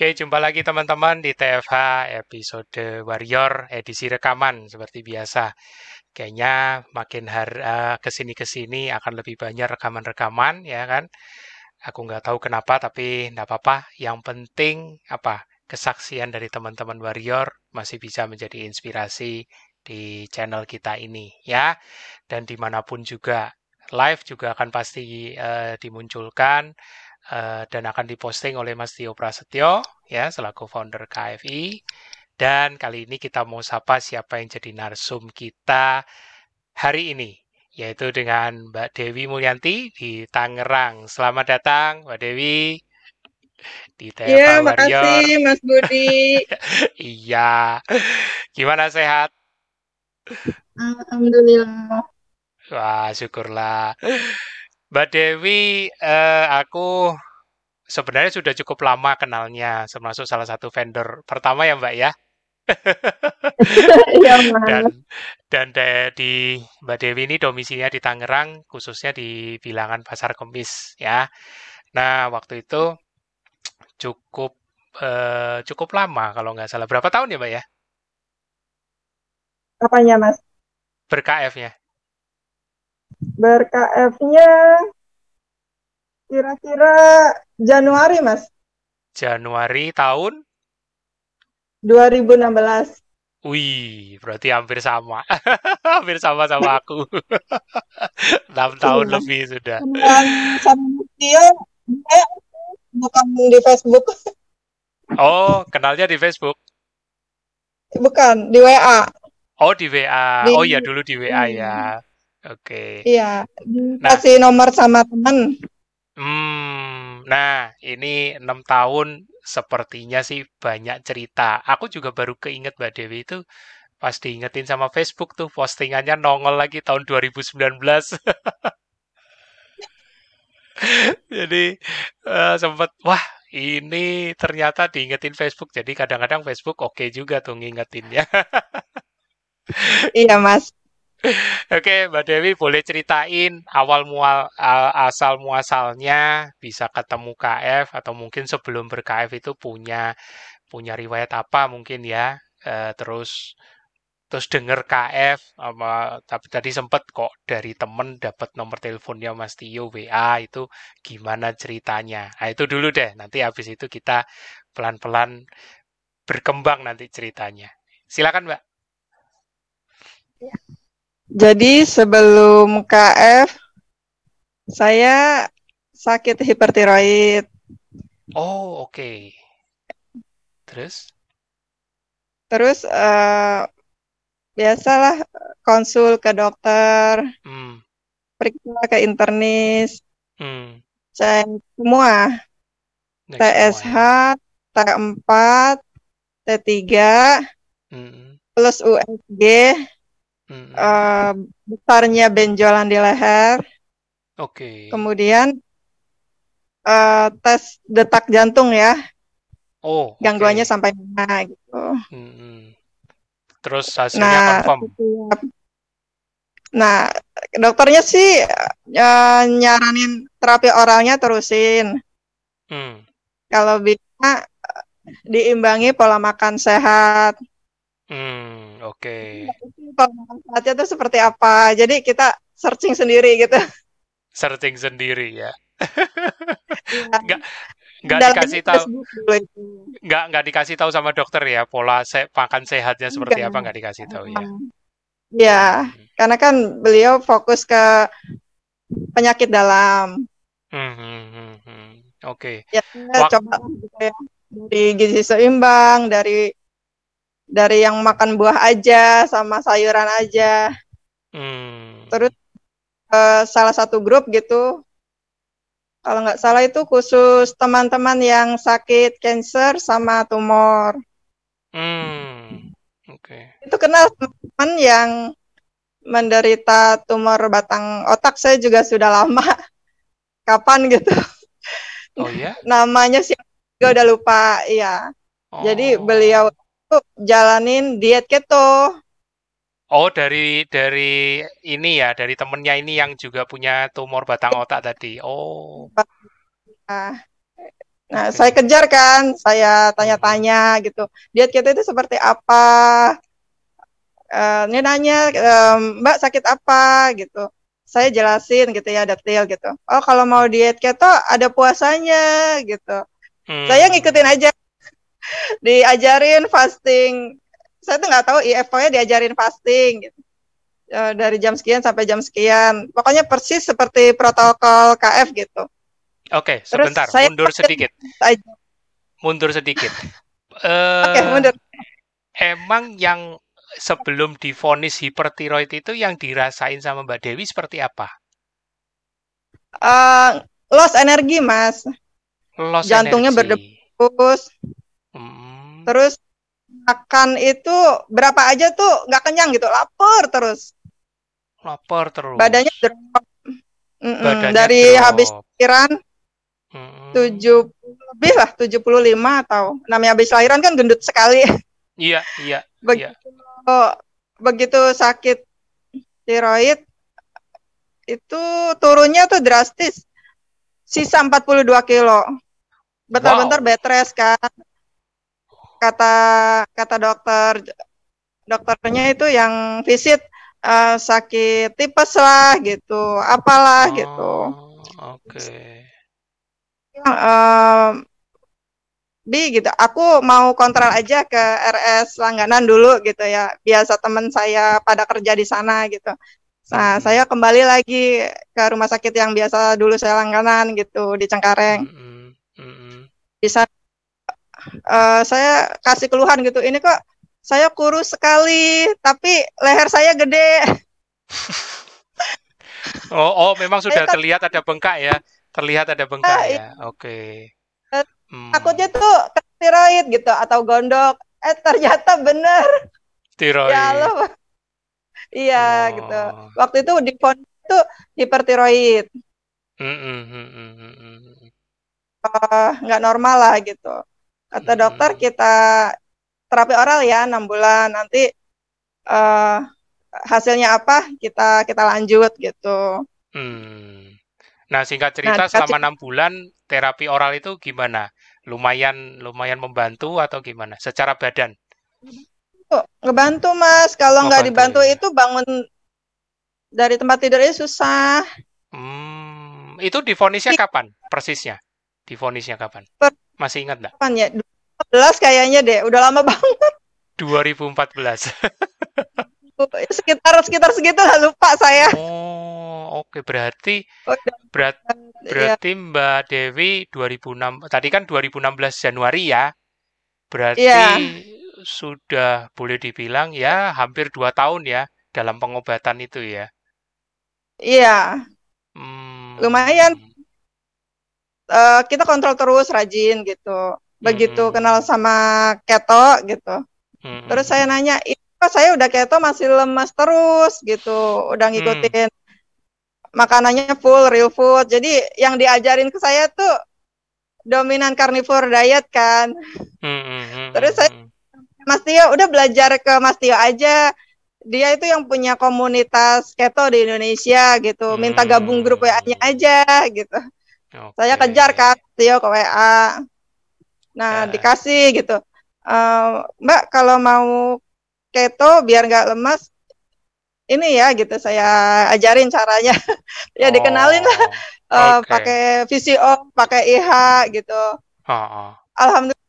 Oke, jumpa lagi teman-teman di TFH episode Warrior edisi rekaman seperti biasa. Kayaknya makin hari uh, ke sini-kesini akan lebih banyak rekaman-rekaman ya kan. Aku nggak tahu kenapa tapi nggak apa-apa. Yang penting apa kesaksian dari teman-teman Warrior masih bisa menjadi inspirasi di channel kita ini ya. Dan di mana pun juga live juga akan pasti uh, dimunculkan uh, dan akan diposting oleh Mas Tio Prasetyo ya selaku founder KFI. Dan kali ini kita mau sapa siapa yang jadi narsum kita hari ini, yaitu dengan Mbak Dewi Mulyanti di Tangerang. Selamat datang, Mbak Dewi. Di Iya, makasih Mas Budi. iya. Gimana sehat? Alhamdulillah. Wah, syukurlah. Mbak Dewi, eh, aku sebenarnya sudah cukup lama kenalnya, termasuk salah satu vendor pertama ya Mbak ya. Iya, dan dan de, di Mbak Dewi ini domisilinya di Tangerang, khususnya di bilangan Pasar Kemis ya. Nah waktu itu cukup eh, cukup lama kalau nggak salah. Berapa tahun ya Mbak ya? Apanya Mas? Ber-KF-nya. Ber-KF-nya kira-kira Januari, Mas. Januari tahun? 2016. Wih, berarti hampir sama. hampir sama sama aku. 6 tahun iya. lebih sudah. Sama dia, dia bukan di Facebook. oh, kenalnya di Facebook? Bukan, di WA. Oh, di WA. Di, oh ya, dulu di WA hmm. ya. Oke. Okay. Iya, nah, kasih nomor sama teman. Hmm, nah ini enam tahun sepertinya sih banyak cerita. Aku juga baru keinget Mbak Dewi itu pas diingetin sama Facebook tuh postingannya nongol lagi tahun 2019. Jadi uh, sempet wah ini ternyata diingetin Facebook. Jadi kadang-kadang Facebook oke okay juga tuh ngingetinnya. iya mas. Oke, Mbak Dewi boleh ceritain awal mual asal muasalnya bisa ketemu KF atau mungkin sebelum ber-KF itu punya punya riwayat apa mungkin ya. E, terus terus denger KF apa tapi tadi sempat kok dari temen dapat nomor teleponnya Mas Tio WA itu gimana ceritanya. Nah, itu dulu deh. Nanti habis itu kita pelan-pelan berkembang nanti ceritanya. Silakan, Mbak. Ya. Jadi sebelum KF saya sakit hipertiroid. Oh, oke. Okay. Terus? Terus uh, biasalah konsul ke dokter, hmm. periksa ke internis, hmm. cek semua, Next TSH, ya. T4, T3, hmm. plus USG, hmm. uh, besarnya benjolan di leher. Oke. Okay. Kemudian uh, tes detak jantung ya. Oh. Okay. Gangguannya sampai mana gitu. Hmm. Terus hasilnya nah, confirm. Nah, dokternya sih uh, nyaranin terapi oralnya terusin. Hmm. Kalau bisa diimbangi pola makan sehat. Hmm, oke. Okay. Saatnya itu seperti apa? Jadi kita searching sendiri gitu. Searching sendiri ya. Enggak iya. nggak dikasih tahu nggak nggak dikasih tahu sama dokter ya pola se makan sehatnya seperti enggak. apa nggak dikasih tahu ya ya hmm. karena kan beliau fokus ke penyakit dalam hmm, hmm, hmm, hmm. oke okay. ya coba gitu ya. dari gizi seimbang dari dari yang makan buah aja sama sayuran aja. Hmm. Terus uh, salah satu grup gitu, kalau nggak salah itu khusus teman-teman yang sakit cancer sama tumor. Hmm. Oke. Okay. Itu kenal teman yang menderita tumor batang otak saya juga sudah lama. Kapan gitu? Oh ya? Namanya sih udah lupa, iya. Oh. Jadi beliau jalanin diet keto. Oh, dari dari ini ya, dari temennya ini yang juga punya tumor batang otak tadi. Oh. Nah, Nah, okay. saya kejar kan, saya tanya-tanya gitu. Diet keto itu seperti apa? Uh, nanya, um, Mbak sakit apa gitu. Saya jelasin gitu ya, detail gitu. Oh, kalau mau diet keto ada puasanya gitu. Hmm. Saya ngikutin aja. Diajarin fasting. Saya tuh nggak tahu IFO-nya diajarin fasting gitu. Uh, dari jam sekian sampai jam sekian. Pokoknya persis seperti protokol KF gitu. Oke, sebentar, saya mundur sedikit. Aja. Mundur sedikit. uh, Oke, okay, mundur. Emang yang sebelum difonis hipertiroid itu yang dirasain sama Mbak Dewi seperti apa? Uh, loss energi, Mas. Loss Jantungnya berdebus. Hmm. Terus makan itu berapa aja tuh nggak kenyang gitu, lapar terus. Lapar terus. Badannya drop. Mm -mm. Badannya dari drop. habis pikiran tujuh lebih lah tujuh puluh lima atau namanya habis lahiran kan gendut sekali iya iya begitu iya. begitu sakit tiroid itu turunnya tuh drastis sisa 42 kilo bentar-bentar wow. bed rest kan kata kata dokter dokternya itu yang visit uh, sakit tipes lah gitu apalah gitu. oh, gitu oke okay um, Bi gitu, aku mau kontrol aja ke RS langganan dulu gitu ya. Biasa teman saya pada kerja di sana gitu. Nah, hmm. saya kembali lagi ke rumah sakit yang biasa dulu saya langganan gitu di Cengkareng. Hmm. Hmm. Bisa uh, saya kasih keluhan gitu. Ini kok saya kurus sekali, tapi leher saya gede. oh, oh, memang sudah terlihat ada bengkak ya terlihat ada bengkak nah, ya. Oke. Okay. Hmm. Takutnya tuh tiroid gitu atau gondok. Eh ternyata bener. Tiroid. Ya Allah. Iya oh. gitu. Waktu itu di pon itu hipertiroid. Mm -mm, uh, nggak normal lah gitu. Kata mm. dokter kita terapi oral ya enam bulan. Nanti uh, hasilnya apa kita kita lanjut gitu. Hmm. Nah, singkat cerita nah, selama enam bulan terapi oral itu gimana? Lumayan lumayan membantu atau gimana? Secara badan? Oh, ngebantu mas. Kalau nggak dibantu ya. itu bangun dari tempat tidurnya susah. Hmm, itu difonisnya kapan? Persisnya? Difonisnya kapan? Per Masih ingat nggak? Kapan ya? 2014 kayaknya deh. Udah lama banget. 2014. sekitar sekitar segitu lah lupa saya. Oh, oke berarti oh, berat berarti ya. Mbak Dewi 2006 tadi kan 2016 Januari ya. Berarti ya. sudah boleh dibilang ya hampir dua tahun ya dalam pengobatan itu ya. Iya. Hmm. Lumayan. Uh, kita kontrol terus rajin gitu. Begitu hmm. kenal sama keto gitu. Hmm. Terus saya nanya, kok saya udah keto masih lemas terus gitu udah hmm. ngikutin hmm. makanannya full real food jadi yang diajarin ke saya tuh dominan carnivore diet kan hmm. hmm, hmm terus saya Mas Tio udah belajar ke Mas Tio aja dia itu yang punya komunitas keto di Indonesia gitu minta gabung grup WA-nya aja gitu okay. saya kejar kan Tio ke WA nah uh. dikasih gitu uh, Mbak kalau mau keto biar nggak lemas ini ya gitu saya ajarin caranya ya oh, dikenalin lah uh, okay. pakai VCO pakai IH gitu oh, oh. alhamdulillah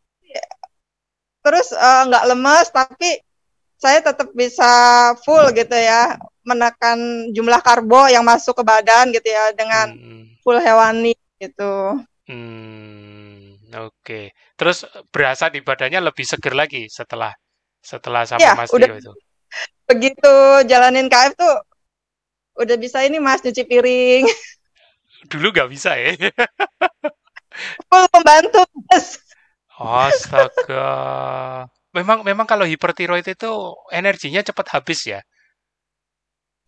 terus uh, nggak lemas tapi saya tetap bisa full gitu ya menekan jumlah karbo yang masuk ke badan gitu ya dengan hmm. full hewani gitu. Hmm, oke. Okay. Terus berasa di badannya lebih seger lagi setelah setelah sama ya, Mas udah, itu? Begitu jalanin KF tuh udah bisa ini Mas nyuci piring. Dulu gak bisa ya? Full pembantu Mas. Astaga. Memang memang kalau hipertiroid itu energinya cepat habis ya?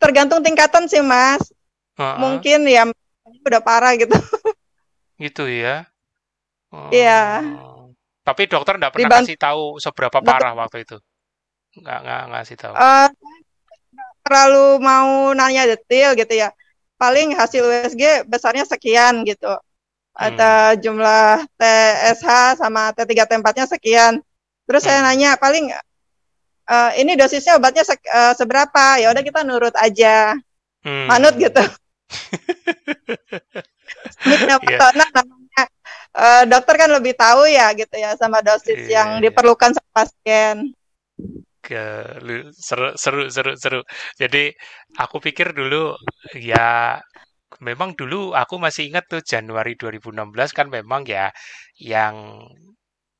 Tergantung tingkatan sih Mas. Uh -uh. Mungkin ya udah parah gitu. Gitu ya? Iya. Oh. Tapi dokter nggak pernah Dibantu. kasih tahu seberapa parah waktu itu. Nggak nggak ngasih tahu. Uh, terlalu mau nanya detail gitu ya. Paling hasil USG besarnya sekian gitu. ada jumlah TSH sama T3 T4-nya sekian. Terus hmm. saya nanya paling uh, ini dosisnya obatnya se uh, seberapa? Ya udah kita nurut aja. Hmm. Manut gitu. yeah. namanya uh, dokter kan lebih tahu ya gitu ya sama dosis yeah. yang iya. diperlukan sama pasien. Ke seru seru seru seru. Jadi aku pikir dulu ya memang dulu aku masih ingat tuh Januari 2016 kan memang ya yang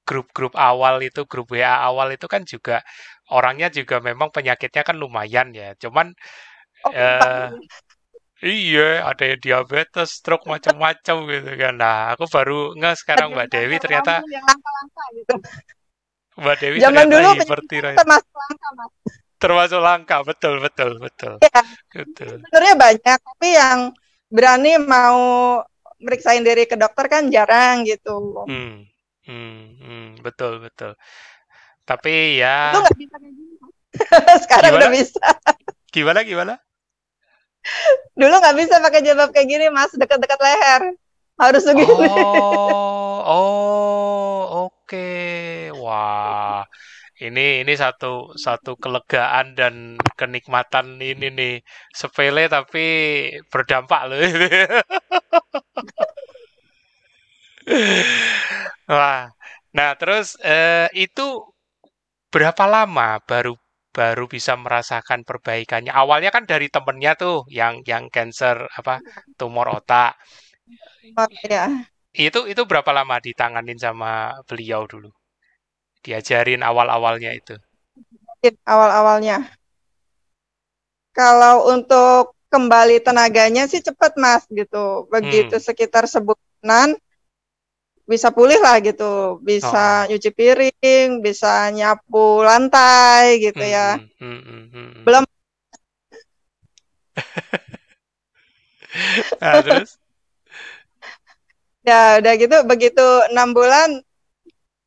grup-grup awal itu grup WA awal itu kan juga orangnya juga memang penyakitnya kan lumayan ya cuman oh, uh, iya ada yang diabetes stroke macam-macam gitu kan nah aku baru nggak sekarang Mbak Dewi ternyata gitu. Mbak Dewi zaman dulu termasuk langka mas termasuk langka betul betul betul ya, betul sebenarnya banyak tapi yang berani mau meriksain diri ke dokter kan jarang gitu. Hmm, hmm, hmm betul betul. Tapi ya. Itu nggak bisa kayak gini. Sekarang gimana? udah bisa. Gimana gimana? Dulu nggak bisa pakai jilbab kayak gini mas, dekat-dekat leher. Harus begini. Oh, oh, oke. Okay. Wah, ini ini satu satu kelegaan dan kenikmatan ini nih sepele tapi berdampak loh Wah, nah terus eh, itu berapa lama baru baru bisa merasakan perbaikannya? Awalnya kan dari temennya tuh yang yang cancer apa tumor otak. Oh, ya. Itu itu berapa lama ditanganin sama beliau dulu? diajarin awal-awalnya itu? Awal-awalnya. Kalau untuk kembali tenaganya sih cepat mas gitu. Begitu hmm. sekitar sebulan bisa pulih lah gitu. Bisa oh. nyuci piring, bisa nyapu lantai gitu ya. hmm, ya. Hmm, hmm, hmm, hmm. Belum. nah, terus? ya udah gitu begitu enam bulan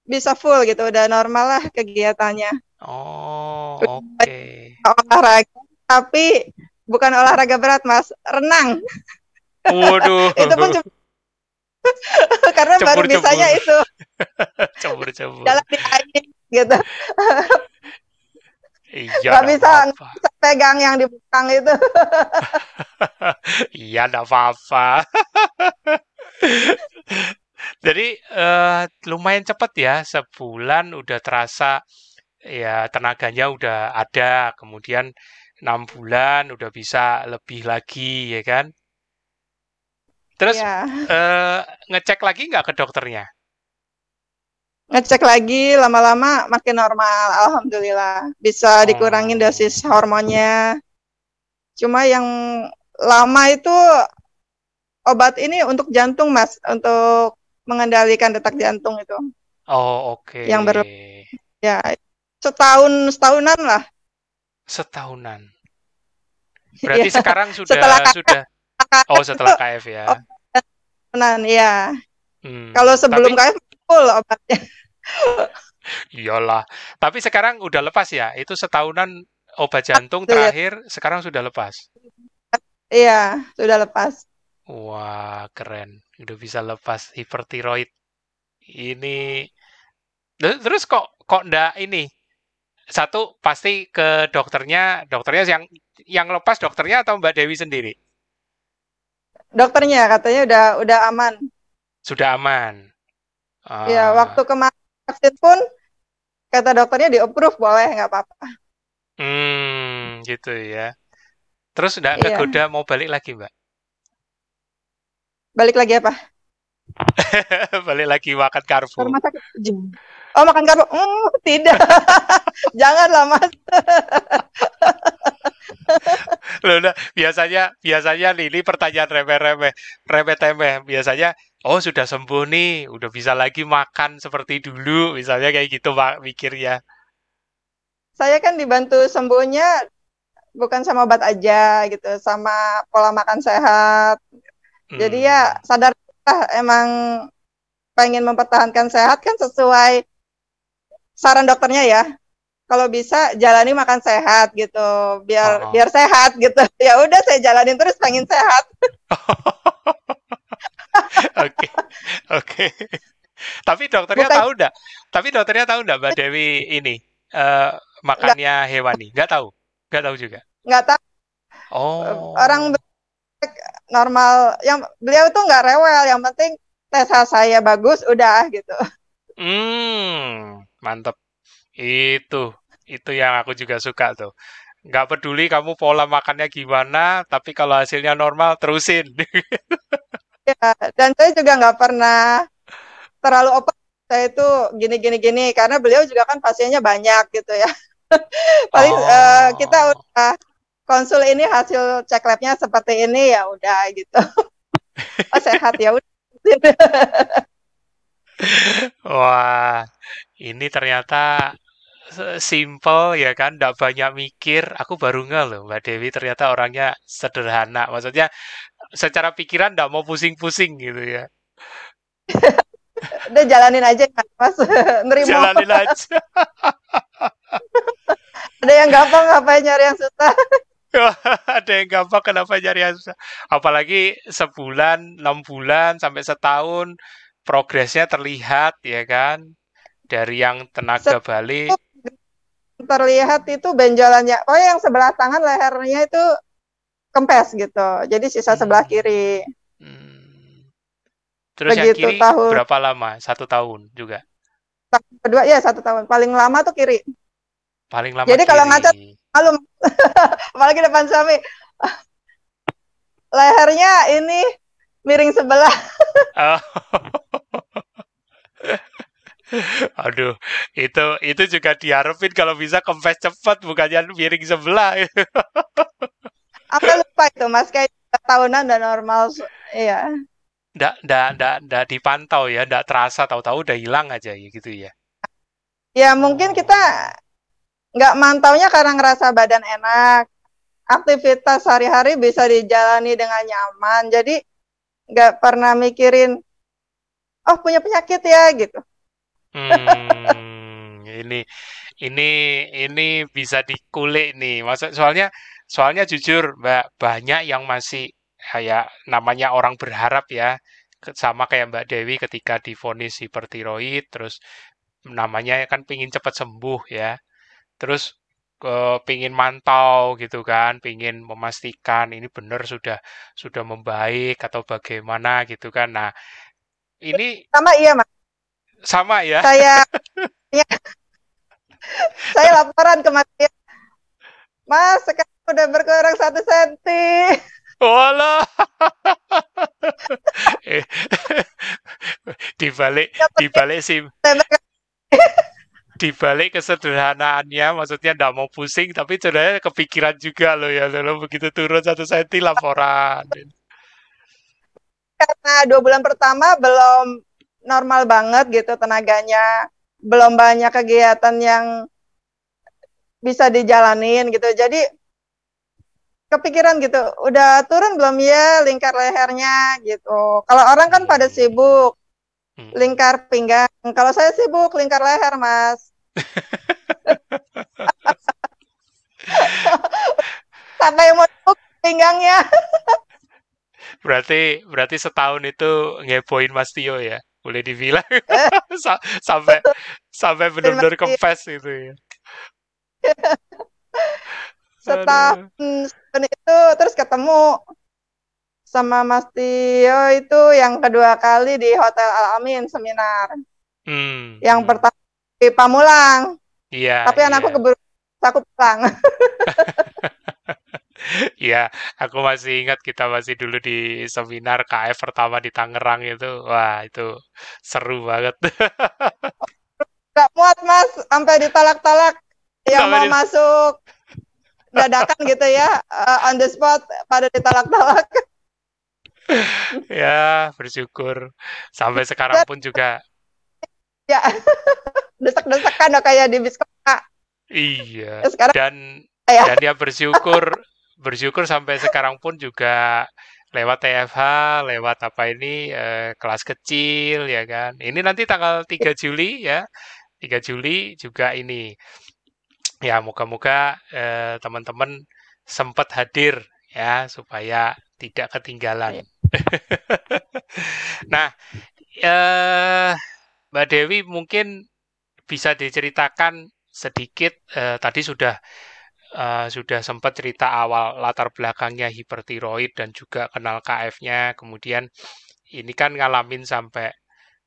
bisa full gitu udah normal lah kegiatannya oh oke okay. olahraga tapi bukan olahraga berat mas renang waduh itu pun cuma karena cembur, baru bisanya itu cembur cembur jalan di air gitu Iya, gak bisa, bisa pegang yang di belakang itu. iya, gak apa-apa. Jadi uh, lumayan cepat ya, sebulan udah terasa ya tenaganya udah ada, kemudian enam bulan udah bisa lebih lagi ya kan? Terus ya. uh, ngecek lagi nggak ke dokternya? Ngecek lagi lama-lama makin normal, alhamdulillah bisa dikurangin oh. dosis hormonnya. Cuma yang lama itu obat ini untuk jantung mas, untuk mengendalikan detak jantung itu. Oh, oke. Okay. Yang ber ya setahun setahunan lah. Setahunan. Berarti ya. sekarang sudah setelah sudah Oh, setelah KF ya. Setahunan ya. Hmm. Kalau sebelum Tapi... KF full obatnya. Iyalah. Tapi sekarang udah lepas ya. Itu setahunan obat jantung iya. terakhir sekarang sudah lepas. Iya, sudah lepas. Wah, keren. Udah bisa lepas hipertiroid. Ini terus kok kok ndak ini? Satu pasti ke dokternya, dokternya yang yang lepas dokternya atau Mbak Dewi sendiri? Dokternya katanya udah udah aman. Sudah aman. Ya, waktu kemarin vaksin pun kata dokternya di approve boleh nggak apa-apa. Hmm, gitu ya. Terus udah iya. kegoda mau balik lagi, Mbak? Balik lagi apa? Balik lagi makan karbo. Rumah sakit. Oh makan karbo? Mm, tidak. Janganlah mas. Loh, nah, biasanya biasanya ini pertanyaan remeh-remeh, remeh-temeh. Biasanya oh sudah sembuh nih, udah bisa lagi makan seperti dulu, misalnya kayak gitu pak mikirnya. Saya kan dibantu sembuhnya bukan sama obat aja gitu, sama pola makan sehat, jadi ya hmm. sadar emang pengen mempertahankan sehat kan sesuai saran dokternya ya. Kalau bisa jalani makan sehat gitu, biar oh. biar sehat gitu. Ya udah saya jalanin terus pengen sehat. Oke, oke. Tapi dokternya Bukan. tahu enggak? Tapi dokternya tahu enggak Mbak Dewi ini uh, makannya Nggak. hewani? Enggak tahu? Enggak tahu juga? Enggak tahu. Oh. Orang normal yang beliau tuh nggak rewel, yang penting tes saya bagus udah gitu. Hmm, mantep. Itu itu yang aku juga suka tuh nggak peduli kamu pola makannya gimana, tapi kalau hasilnya normal terusin. ya, dan saya juga nggak pernah terlalu open saya itu gini gini gini karena beliau juga kan pasiennya banyak gitu ya. Paling oh. uh, kita udah konsul ini hasil cek labnya seperti ini ya udah gitu. oh, sehat ya udah. Wah, ini ternyata simple ya kan, tidak banyak mikir. Aku baru nggak loh, Mbak Dewi ternyata orangnya sederhana. Maksudnya secara pikiran tidak mau pusing-pusing gitu ya. Udah jalanin aja kan, Mas. Nerima. Jalanin aja. Ada yang gampang ngapain nyari yang susah. Ada yang gampang kenapa nyari yang susah. Apalagi sebulan, enam bulan, sampai setahun progresnya terlihat ya kan dari yang tenaga balik terlihat itu benjolannya oh yang sebelah tangan lehernya itu kempes gitu. Jadi sisa hmm. sebelah kiri. Hmm. terus Begitu, yang kiri tahun, berapa lama? Satu tahun juga? Tahun kedua ya satu tahun. Paling lama tuh kiri. Paling lama jadi kiri. kalau ngacat malu apalagi depan suami. Lehernya ini miring sebelah. Oh. Aduh, itu itu juga diharapin kalau bisa kempes cepat bukannya miring sebelah. Aku lupa itu mas kayak tahunan dan normal, iya. Nggak, nggak, nggak, nggak dipantau ya, nggak terasa tahu-tahu udah hilang aja ya gitu ya. Ya mungkin kita nggak mantaunya karena ngerasa badan enak, aktivitas sehari-hari bisa dijalani dengan nyaman, jadi nggak pernah mikirin, oh punya penyakit ya gitu. Hmm, ini ini ini bisa dikulik nih. Maksud soalnya soalnya jujur Mbak banyak yang masih kayak namanya orang berharap ya sama kayak Mbak Dewi ketika divonis hipertiroid terus namanya kan pingin cepat sembuh ya. Terus ke pingin mantau gitu kan, pingin memastikan ini benar sudah sudah membaik atau bagaimana gitu kan. Nah, ini sama iya mas sama ya. Saya ya, saya laporan ke Mas. Mas, sekarang udah berkurang satu senti. Wala. eh, di balik di balik sim di balik kesederhanaannya maksudnya tidak mau pusing tapi sebenarnya kepikiran juga loh ya lo begitu turun satu senti laporan karena dua bulan pertama belum normal banget gitu tenaganya. Belum banyak kegiatan yang bisa dijalanin gitu. Jadi kepikiran gitu udah turun belum ya lingkar lehernya? gitu. Kalau orang kan pada sibuk hmm. lingkar pinggang. Kalau saya sibuk lingkar leher mas. Sampai mau pinggangnya. Berarti berarti setahun itu ngepoin Mas Tio ya boleh dibilang eh. sampai sampai benar-benar kempes itu ya setahun itu terus ketemu sama Mas Tio itu yang kedua kali di Hotel Al Amin seminar hmm. yang hmm. pertama di Pamulang iya tapi anakku iya. keburu aku pulang Iya, aku masih ingat kita masih dulu di seminar KF pertama di Tangerang itu. Wah, itu seru banget. Gak muat, Mas. Sampai ditolak-tolak. Yang Sampai mau di... masuk dadakan gitu ya, uh, on the spot pada ditolak-tolak. ya, bersyukur. Sampai sekarang pun juga. Ya, desek-desekan kayak di biskota. Iya. Sekarang, dan ya. dan dia bersyukur bersyukur sampai sekarang pun juga lewat TFH, lewat apa ini eh, kelas kecil ya kan. Ini nanti tanggal 3 Juli ya. 3 Juli juga ini. Ya, moga-moga eh, teman-teman sempat hadir ya supaya tidak ketinggalan. nah, eh, Mbak Dewi mungkin bisa diceritakan sedikit eh, tadi sudah uh, sudah sempat cerita awal latar belakangnya hipertiroid dan juga kenal KF-nya kemudian ini kan ngalamin sampai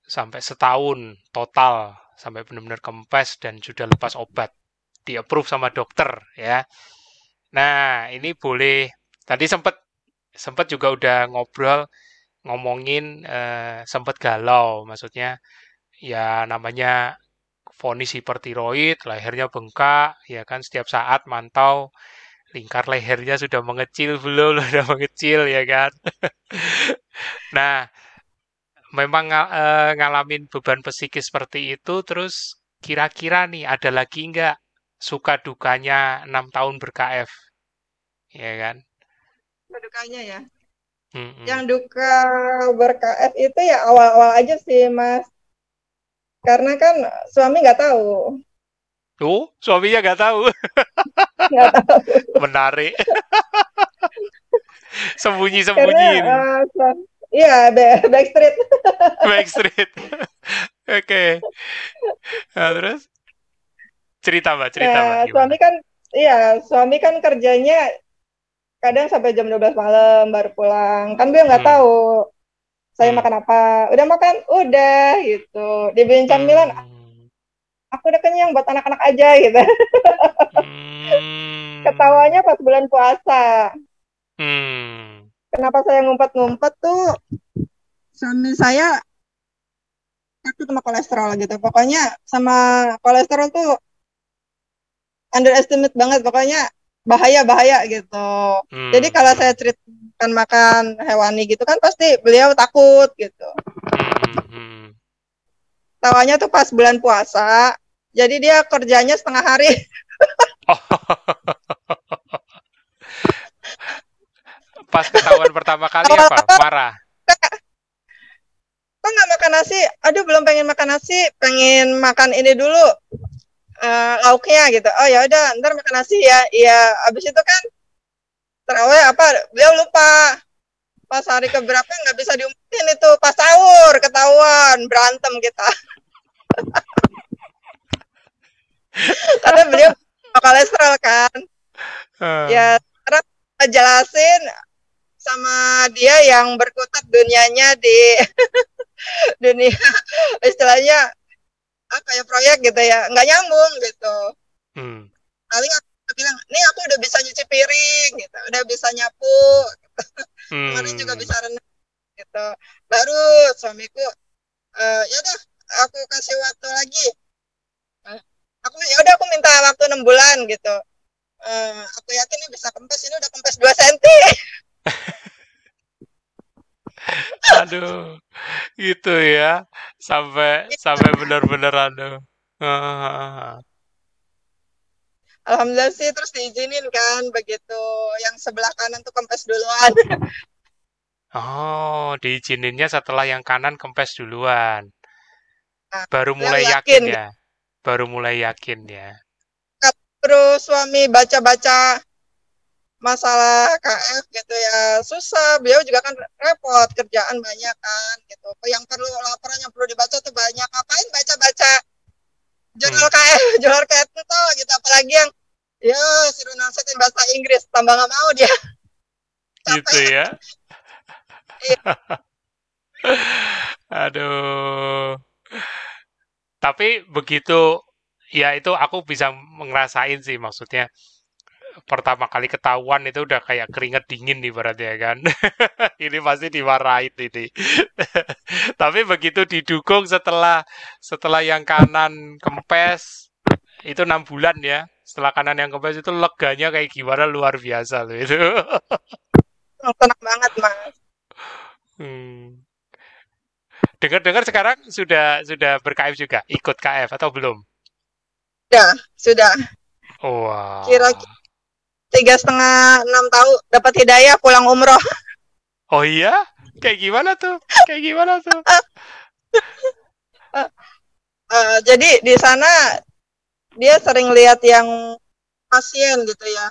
sampai setahun total sampai benar-benar kempes dan sudah lepas obat. Di approve sama dokter ya. Nah ini boleh tadi sempat sempat juga udah ngobrol ngomongin uh, sempat galau. Maksudnya ya namanya vonis hipertiroid, lehernya bengkak, ya kan setiap saat mantau lingkar lehernya sudah mengecil belum, sudah mengecil ya kan. nah, memang e, ngalamin beban psikis seperti itu, terus kira-kira nih ada lagi nggak suka dukanya enam tahun ber-KF, ya kan? Suka dukanya ya. Hmm, hmm. Yang duka ber-KF itu ya awal-awal aja sih, Mas karena kan suami nggak tahu. Oh, suaminya nggak tahu. Nggak tahu. Menarik. Sembunyi-sembunyi. Uh, Iya, backstreet. backstreet. Oke. Okay. Nah, terus cerita mbak, cerita nah, mbak. Suami kan, iya, suami kan kerjanya kadang sampai jam 12 malam baru pulang. Kan dia nggak hmm. tahu saya hmm. makan apa udah makan udah gitu dibeliin camilan hmm. aku udah kenyang buat anak-anak aja gitu hmm. ketawanya pas bulan puasa hmm. kenapa saya ngumpet-ngumpet tuh suami saya takut sama kolesterol gitu pokoknya sama kolesterol tuh underestimate banget pokoknya bahaya bahaya gitu hmm. jadi kalau saya cerita makan hewani gitu kan pasti beliau takut gitu. Hmm. Tawanya tuh pas bulan puasa, jadi dia kerjanya setengah hari. pas ketahuan pertama kali apa? Marah. Kok nggak makan nasi? Aduh belum pengen makan nasi, pengen makan ini dulu uh, lauknya gitu. Oh ya udah, ntar makan nasi ya. Iya, abis itu kan terawih apa beliau lupa pas hari keberapa nggak bisa diumpetin itu pas sahur ketahuan berantem kita karena beliau kolesterol kan uh. ya terus jelasin sama dia yang berkutat dunianya di dunia istilahnya apa ya proyek gitu ya. Nggak nyambung gitu. Hmm. paling bilang nih aku udah bisa nyuci piring gitu. Udah bisa nyapu gitu. hmm. kemarin juga bisa renang gitu. Baru suamiku e, ya udah aku kasih waktu lagi. Eh, aku ya udah aku minta waktu enam bulan gitu. E, aku yakin ini bisa kempes ini udah kempes dua senti aduh gitu ya sampai sampai benar-benar aduh. Alhamdulillah sih terus diizinin kan begitu. Yang sebelah kanan tuh kempes duluan. Oh diizininnya setelah yang kanan kempes duluan. Nah, baru mulai yakin, yakin ya? Baru mulai yakin ya? Terus suami baca-baca masalah KF gitu ya susah. Beliau juga kan repot kerjaan banyak kan gitu. Yang perlu laporan yang perlu dibaca tuh banyak. Ngapain baca-baca jurnal hmm. KF jurnal KF itu gitu. Apalagi yang ya suruh nasihatin bahasa Inggris tambah nggak mau dia. Gitu ya. Iya. aduh. Tapi begitu ya itu aku bisa ngerasain sih maksudnya pertama kali ketahuan itu udah kayak keringet dingin nih berarti ya kan ini pasti dimarahin ini tapi begitu didukung setelah setelah yang kanan kempes itu enam bulan ya setelah kanan yang kempes itu leganya kayak gimana luar biasa loh itu. Tenang banget mas. Hmm. Dengar-dengar sekarang sudah sudah berKF juga, ikut KF atau belum? Sudah, sudah. Wow. Kira tiga setengah enam tahun dapat hidayah pulang umroh. Oh iya? Kayak gimana tuh? Kayak gimana tuh? uh, uh, jadi di sana dia sering lihat yang pasien gitu ya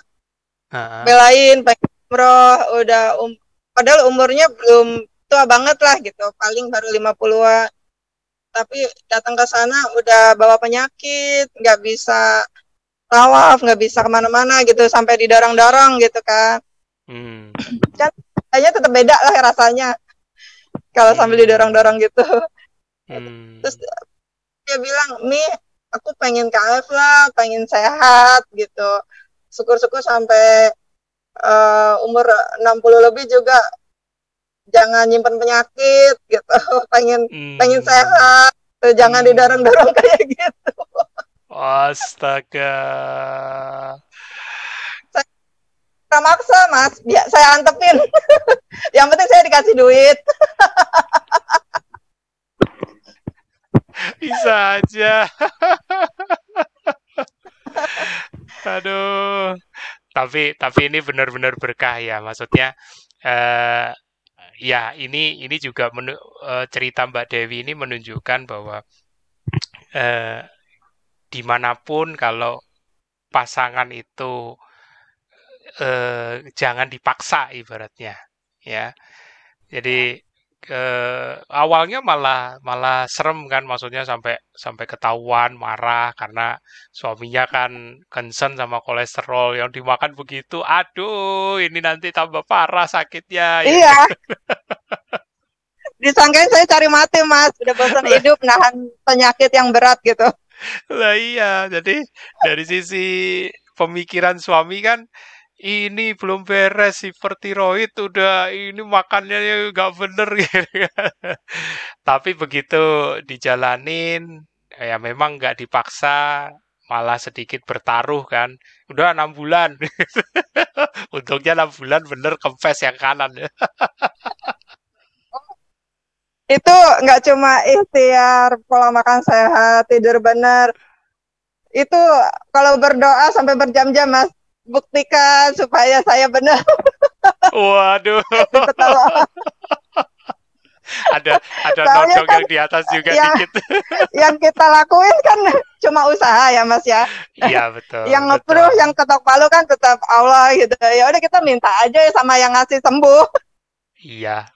uh-huh. belain pengen umroh udah um, padahal umurnya belum tua banget lah gitu paling baru 50-an tapi datang ke sana udah bawa penyakit nggak bisa tawaf nggak bisa ke mana-mana gitu sampai didorong-dorong gitu kan hmm. kan kayaknya tetap beda lah rasanya kalau hmm. sambil didorong-dorong gitu hmm. terus dia bilang mi aku pengen KF lah pengen sehat gitu syukur-syukur sampai uh, umur 60 lebih juga jangan nyimpen penyakit gitu pengen hmm. pengen sehat jangan hmm. didorong-dorong kayak gitu astaga. Saya maksa mas. Ya, saya antepin. Yang penting saya dikasih duit. Bisa aja. Aduh. Tapi tapi ini benar-benar berkah ya. Maksudnya uh, ya ini ini juga menu, uh, cerita Mbak Dewi ini menunjukkan bahwa uh, di mana pun kalau pasangan itu uh, jangan dipaksa ibaratnya ya. Jadi uh, awalnya malah malah serem kan maksudnya sampai sampai ketahuan marah karena suaminya kan concern sama kolesterol. Yang dimakan begitu aduh ini nanti tambah parah sakitnya. Ya. Iya. Ya. disangkain saya cari mati mas. Udah bosan hidup nahan penyakit yang berat gitu lah iya jadi dari sisi pemikiran suami kan ini belum beres hipertiroid udah ini makannya nggak bener gitu Tapi begitu dijalanin ya memang nggak dipaksa malah sedikit bertaruh kan. Udah enam bulan. Untungnya enam bulan bener kempes yang kanan itu nggak cuma ikhtiar pola makan sehat tidur benar itu kalau berdoa sampai berjam-jam mas buktikan supaya saya benar. Waduh. ada ada nodong kan, yang di atas juga yang, dikit. yang kita lakuin kan cuma usaha ya Mas ya. Iya betul. yang ngeproof, yang ketok palu kan tetap Allah gitu. Ya udah kita minta aja sama yang ngasih sembuh. Iya,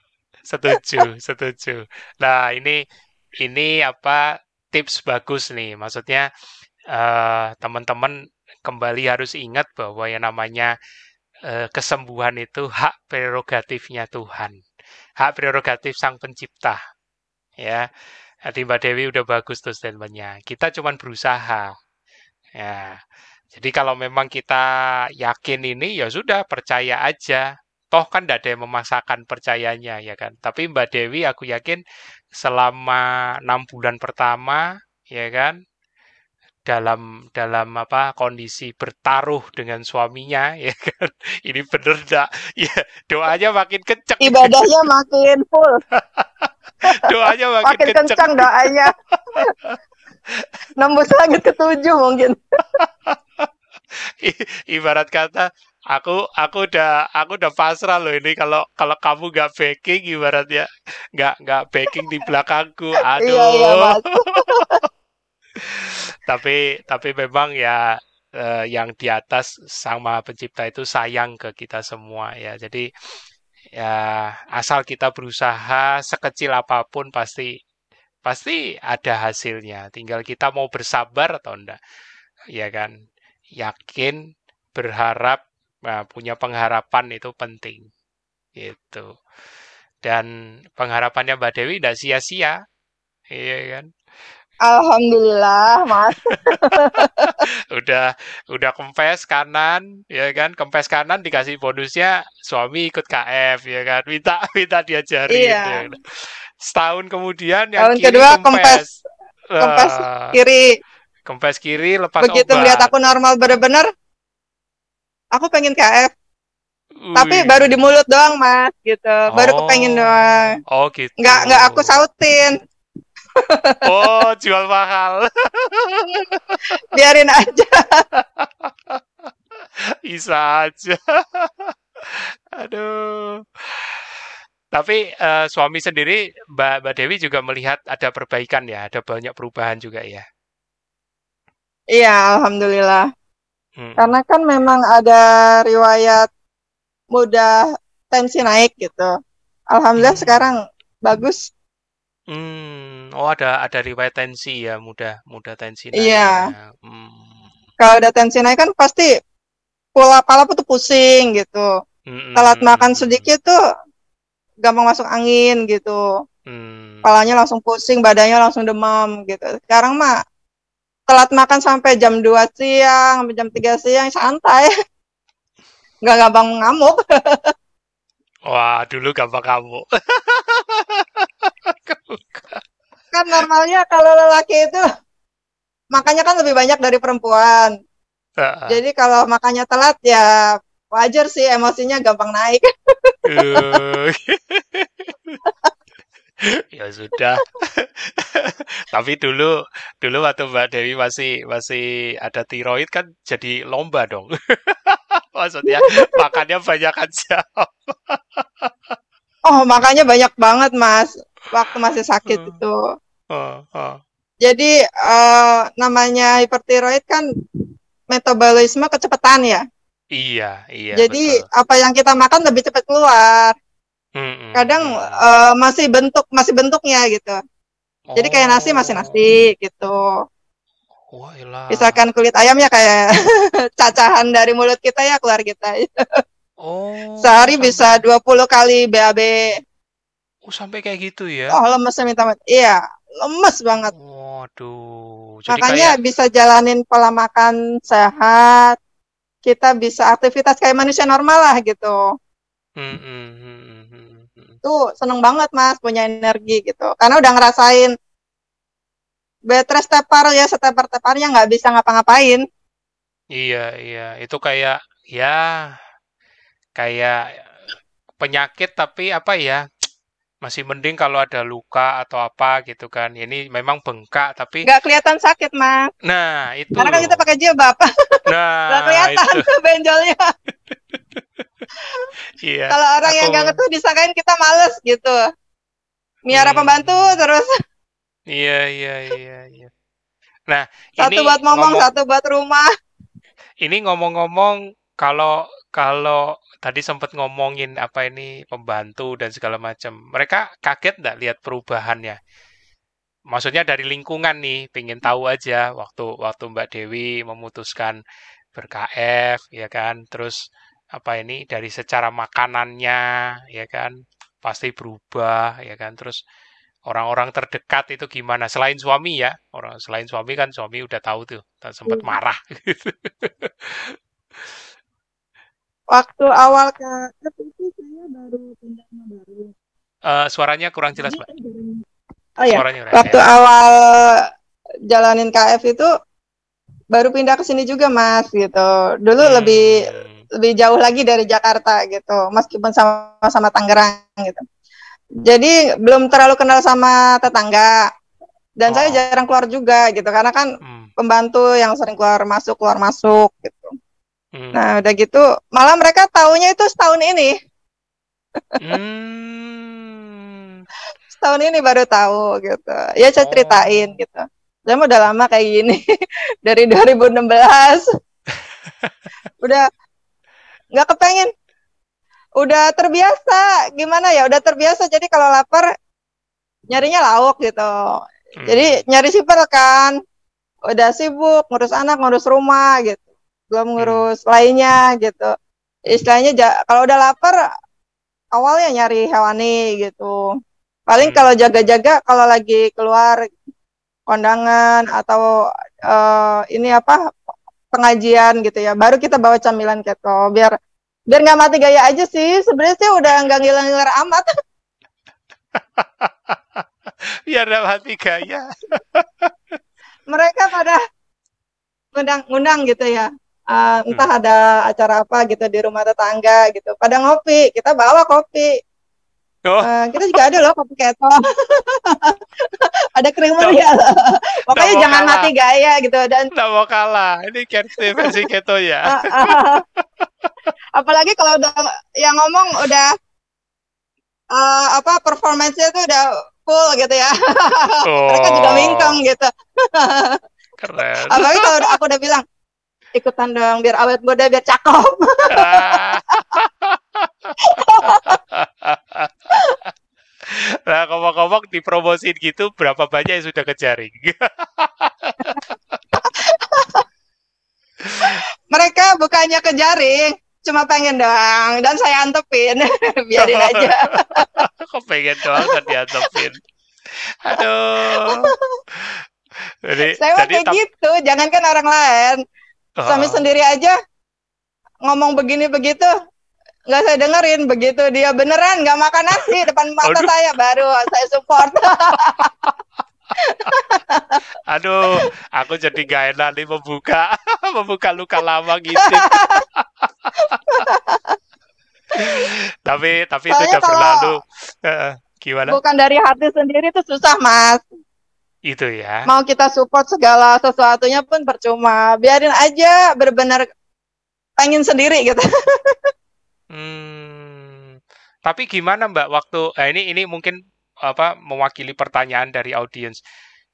setuju, setuju. Nah ini ini apa tips bagus nih. Maksudnya uh, teman-teman kembali harus ingat bahwa yang namanya uh, kesembuhan itu hak prerogatifnya Tuhan, hak prerogatif Sang Pencipta. Ya, Nanti Mbak Dewi udah bagus tuh statementnya. Kita cuma berusaha. Ya, jadi kalau memang kita yakin ini, ya sudah percaya aja. Toh kan tidak ada yang memaksakan percayanya, ya kan. Tapi Mbak Dewi, aku yakin selama enam bulan pertama, ya kan, dalam dalam apa kondisi bertaruh dengan suaminya ya kan? Ini bener enggak ya doanya makin kencang ibadahnya makin full. Doanya makin, makin kencang, kencang doanya. Nembus langit ketujuh mungkin ibarat kata aku aku udah aku udah pasrah loh ini. Kalau kalau kamu nggak backing ibaratnya nggak nggak backing di belakangku aduh iya, iya, tapi tapi memang ya eh, yang di atas sang maha pencipta itu sayang ke kita semua ya. Jadi ya asal kita berusaha sekecil apa pun pasti pasti ada hasilnya. Tinggal kita mau bersabar atau enggak ya kan yakin berharap nah, punya pengharapan itu penting gitu dan pengharapannya Mbak Dewi tidak sia-sia iya kan Alhamdulillah, Mas. udah udah kempes kanan, ya kan? Kempes kanan dikasih bonusnya suami ikut KF, ya kan? Minta minta diajarin. Iya. Ya. Kan? Setahun kemudian yang Tahun kiri kedua kempes. Kempes, uh, kiri. Kempes kiri lepas Begitu obat. lihat aku normal bener-bener, aku pengen KF. Ui. Tapi baru di mulut doang, Mas, gitu. Baru oh. kepengen doang. Oh, gitu. Nggak, nggak aku sautin oh, jual mahal. Biarin aja. Bisa aja. Aduh. Tapi uh, suami sendiri, Mbak, Mbak Dewi juga melihat ada perbaikan ya, ada banyak perubahan juga ya. Iya, alhamdulillah. Hmm. Karena kan memang ada riwayat mudah tensi naik gitu. Alhamdulillah hmm. sekarang bagus. Hmm, oh ada ada riwayat tensi ya, mudah mudah tensi naik. Iya. Ya. Hmm. Kalau ada tensi naik kan pasti pola pala tuh pusing gitu. Hmm. Telat makan sedikit tuh gampang masuk angin gitu. Hmm. Palanya langsung pusing, badannya langsung demam gitu. Sekarang mah telat makan sampai jam 2 siang, sampai jam 3 siang santai. Nggak gampang ngamuk. Wah, dulu gampang ngamuk. kan normalnya kalau lelaki itu makannya kan lebih banyak dari perempuan. Uh. Jadi kalau makannya telat ya wajar sih emosinya gampang naik. ya sudah. Tapi dulu dulu waktu Mbak Dewi masih masih ada tiroid kan jadi lomba dong. Maksudnya makannya banyak aja. oh, makanya banyak banget, Mas. Waktu masih sakit uh, itu. Uh, uh. Jadi uh, namanya hipertiroid kan metabolisme kecepatan ya. Iya, iya. Jadi betul. apa yang kita makan lebih cepat keluar. Hmm, Kadang uh, masih bentuk masih bentuknya gitu. Oh. Jadi kayak nasi masih nasi gitu. Wah, oh, Misalkan kulit ayamnya kayak cacahan dari mulut kita ya keluar kita. oh. Sehari sampai... bisa 20 kali BAB. Oh, sampai kayak gitu ya. Oh, lemesnya minta Iya, lemes banget. Waduh. Jadi Makanya kayak... bisa jalanin pola makan sehat. Kita bisa aktivitas kayak manusia normal lah gitu. Hmm, hmm, Tuh seneng banget mas punya energi gitu. Karena udah ngerasain betres stepar ya stepar steparnya nggak bisa ngapa-ngapain. Iya iya itu kayak ya kayak penyakit tapi apa ya masih mending kalau ada luka atau apa gitu kan. Ini memang bengkak tapi nggak kelihatan sakit, Mas. Nah, itu. Karena kan kita pakai jilbab. Nah, nggak kelihatan itu. benjolnya. iya. Kalau orang aku... yang nggak ngetuh disangkain kita males gitu. Miara hmm. pembantu terus. Iya, iya, iya, iya. Nah, satu ini buat ngomong, ngomong, satu buat rumah. Ini ngomong-ngomong kalau kalau tadi sempat ngomongin apa ini pembantu dan segala macam. Mereka kaget nggak lihat perubahannya? Maksudnya dari lingkungan nih, pengen tahu aja waktu waktu Mbak Dewi memutuskan ber-KF, ya kan? Terus apa ini dari secara makanannya, ya kan? Pasti berubah, ya kan? Terus orang-orang terdekat itu gimana? Selain suami ya, orang selain suami kan suami udah tahu tuh, sempat iya. marah. waktu awal ke itu saya baru pindah baru. Uh, suaranya kurang jelas, Mbak. Oh ya. waktu ya. awal jalanin KF itu baru pindah ke sini juga, Mas, gitu. Dulu hmm. lebih lebih jauh lagi dari Jakarta gitu, meskipun sama-sama Tangerang gitu. Jadi belum terlalu kenal sama tetangga. Dan oh. saya jarang keluar juga gitu karena kan hmm. pembantu yang sering keluar masuk keluar masuk gitu. Hmm. Nah, udah gitu, malah mereka tahunya itu setahun ini. hmm. setahun ini baru tahu gitu. Ya saya oh. ceritain gitu. Saya udah lama kayak gini dari 2016. udah nggak kepengen. Udah terbiasa. Gimana ya? Udah terbiasa. Jadi kalau lapar nyarinya lauk gitu. Hmm. Jadi nyari sipil kan. Udah sibuk ngurus anak, ngurus rumah gitu belum hmm. ngurus hmm. lainnya gitu istilahnya kalau udah lapar awalnya nyari hewani gitu paling hmm. kalau jaga-jaga kalau lagi keluar kondangan atau uh, ini apa pengajian gitu ya. Baru kita bawa camilan keto biar biar nggak mati gaya aja sih. Sebenarnya sih udah nggak ngilang-ngilang amat. Biar nggak mati gaya. Mereka pada ngundang-ngundang gitu ya. Uh, entah hmm. ada acara apa gitu di rumah tetangga gitu. Pada ngopi kita bawa kopi oh. uh, kita juga ada loh kopi keto. Ada creamer ya loh. pokoknya jangan kalah. mati gaya gitu dan nggak mau kalah. Ini versi versi keto ya. Apalagi kalau udah yang ngomong udah uh, apa performance-nya tuh udah full gitu ya. Oh. mereka juga mingkem gitu. Keren. Apalagi kalau aku udah bilang ikutan dong biar awet muda biar cakep ngomong-ngomong dipromosin gitu, berapa banyak yang sudah kejaring? Mereka bukannya kejaring, cuma pengen doang dan saya antepin. Biarin aja. Kok pengen doang dan diantepin? Aduh. Jadi, saya jadi, kayak gitu jangankan orang lain. Uh, suami sendiri aja ngomong begini begitu nggak saya dengerin begitu dia beneran nggak makan nasi depan mata Aduh. saya baru saya support Aduh, aku jadi gak enak nih membuka membuka luka lama gitu. tapi tapi Soalnya itu udah berlalu. gimana? Bukan dari hati sendiri itu susah, Mas. Itu ya. Mau kita support segala sesuatunya pun percuma. Biarin aja benar-benar pengen sendiri gitu. Hmm. Tapi gimana Mbak waktu eh, ini ini mungkin apa mewakili pertanyaan dari audiens.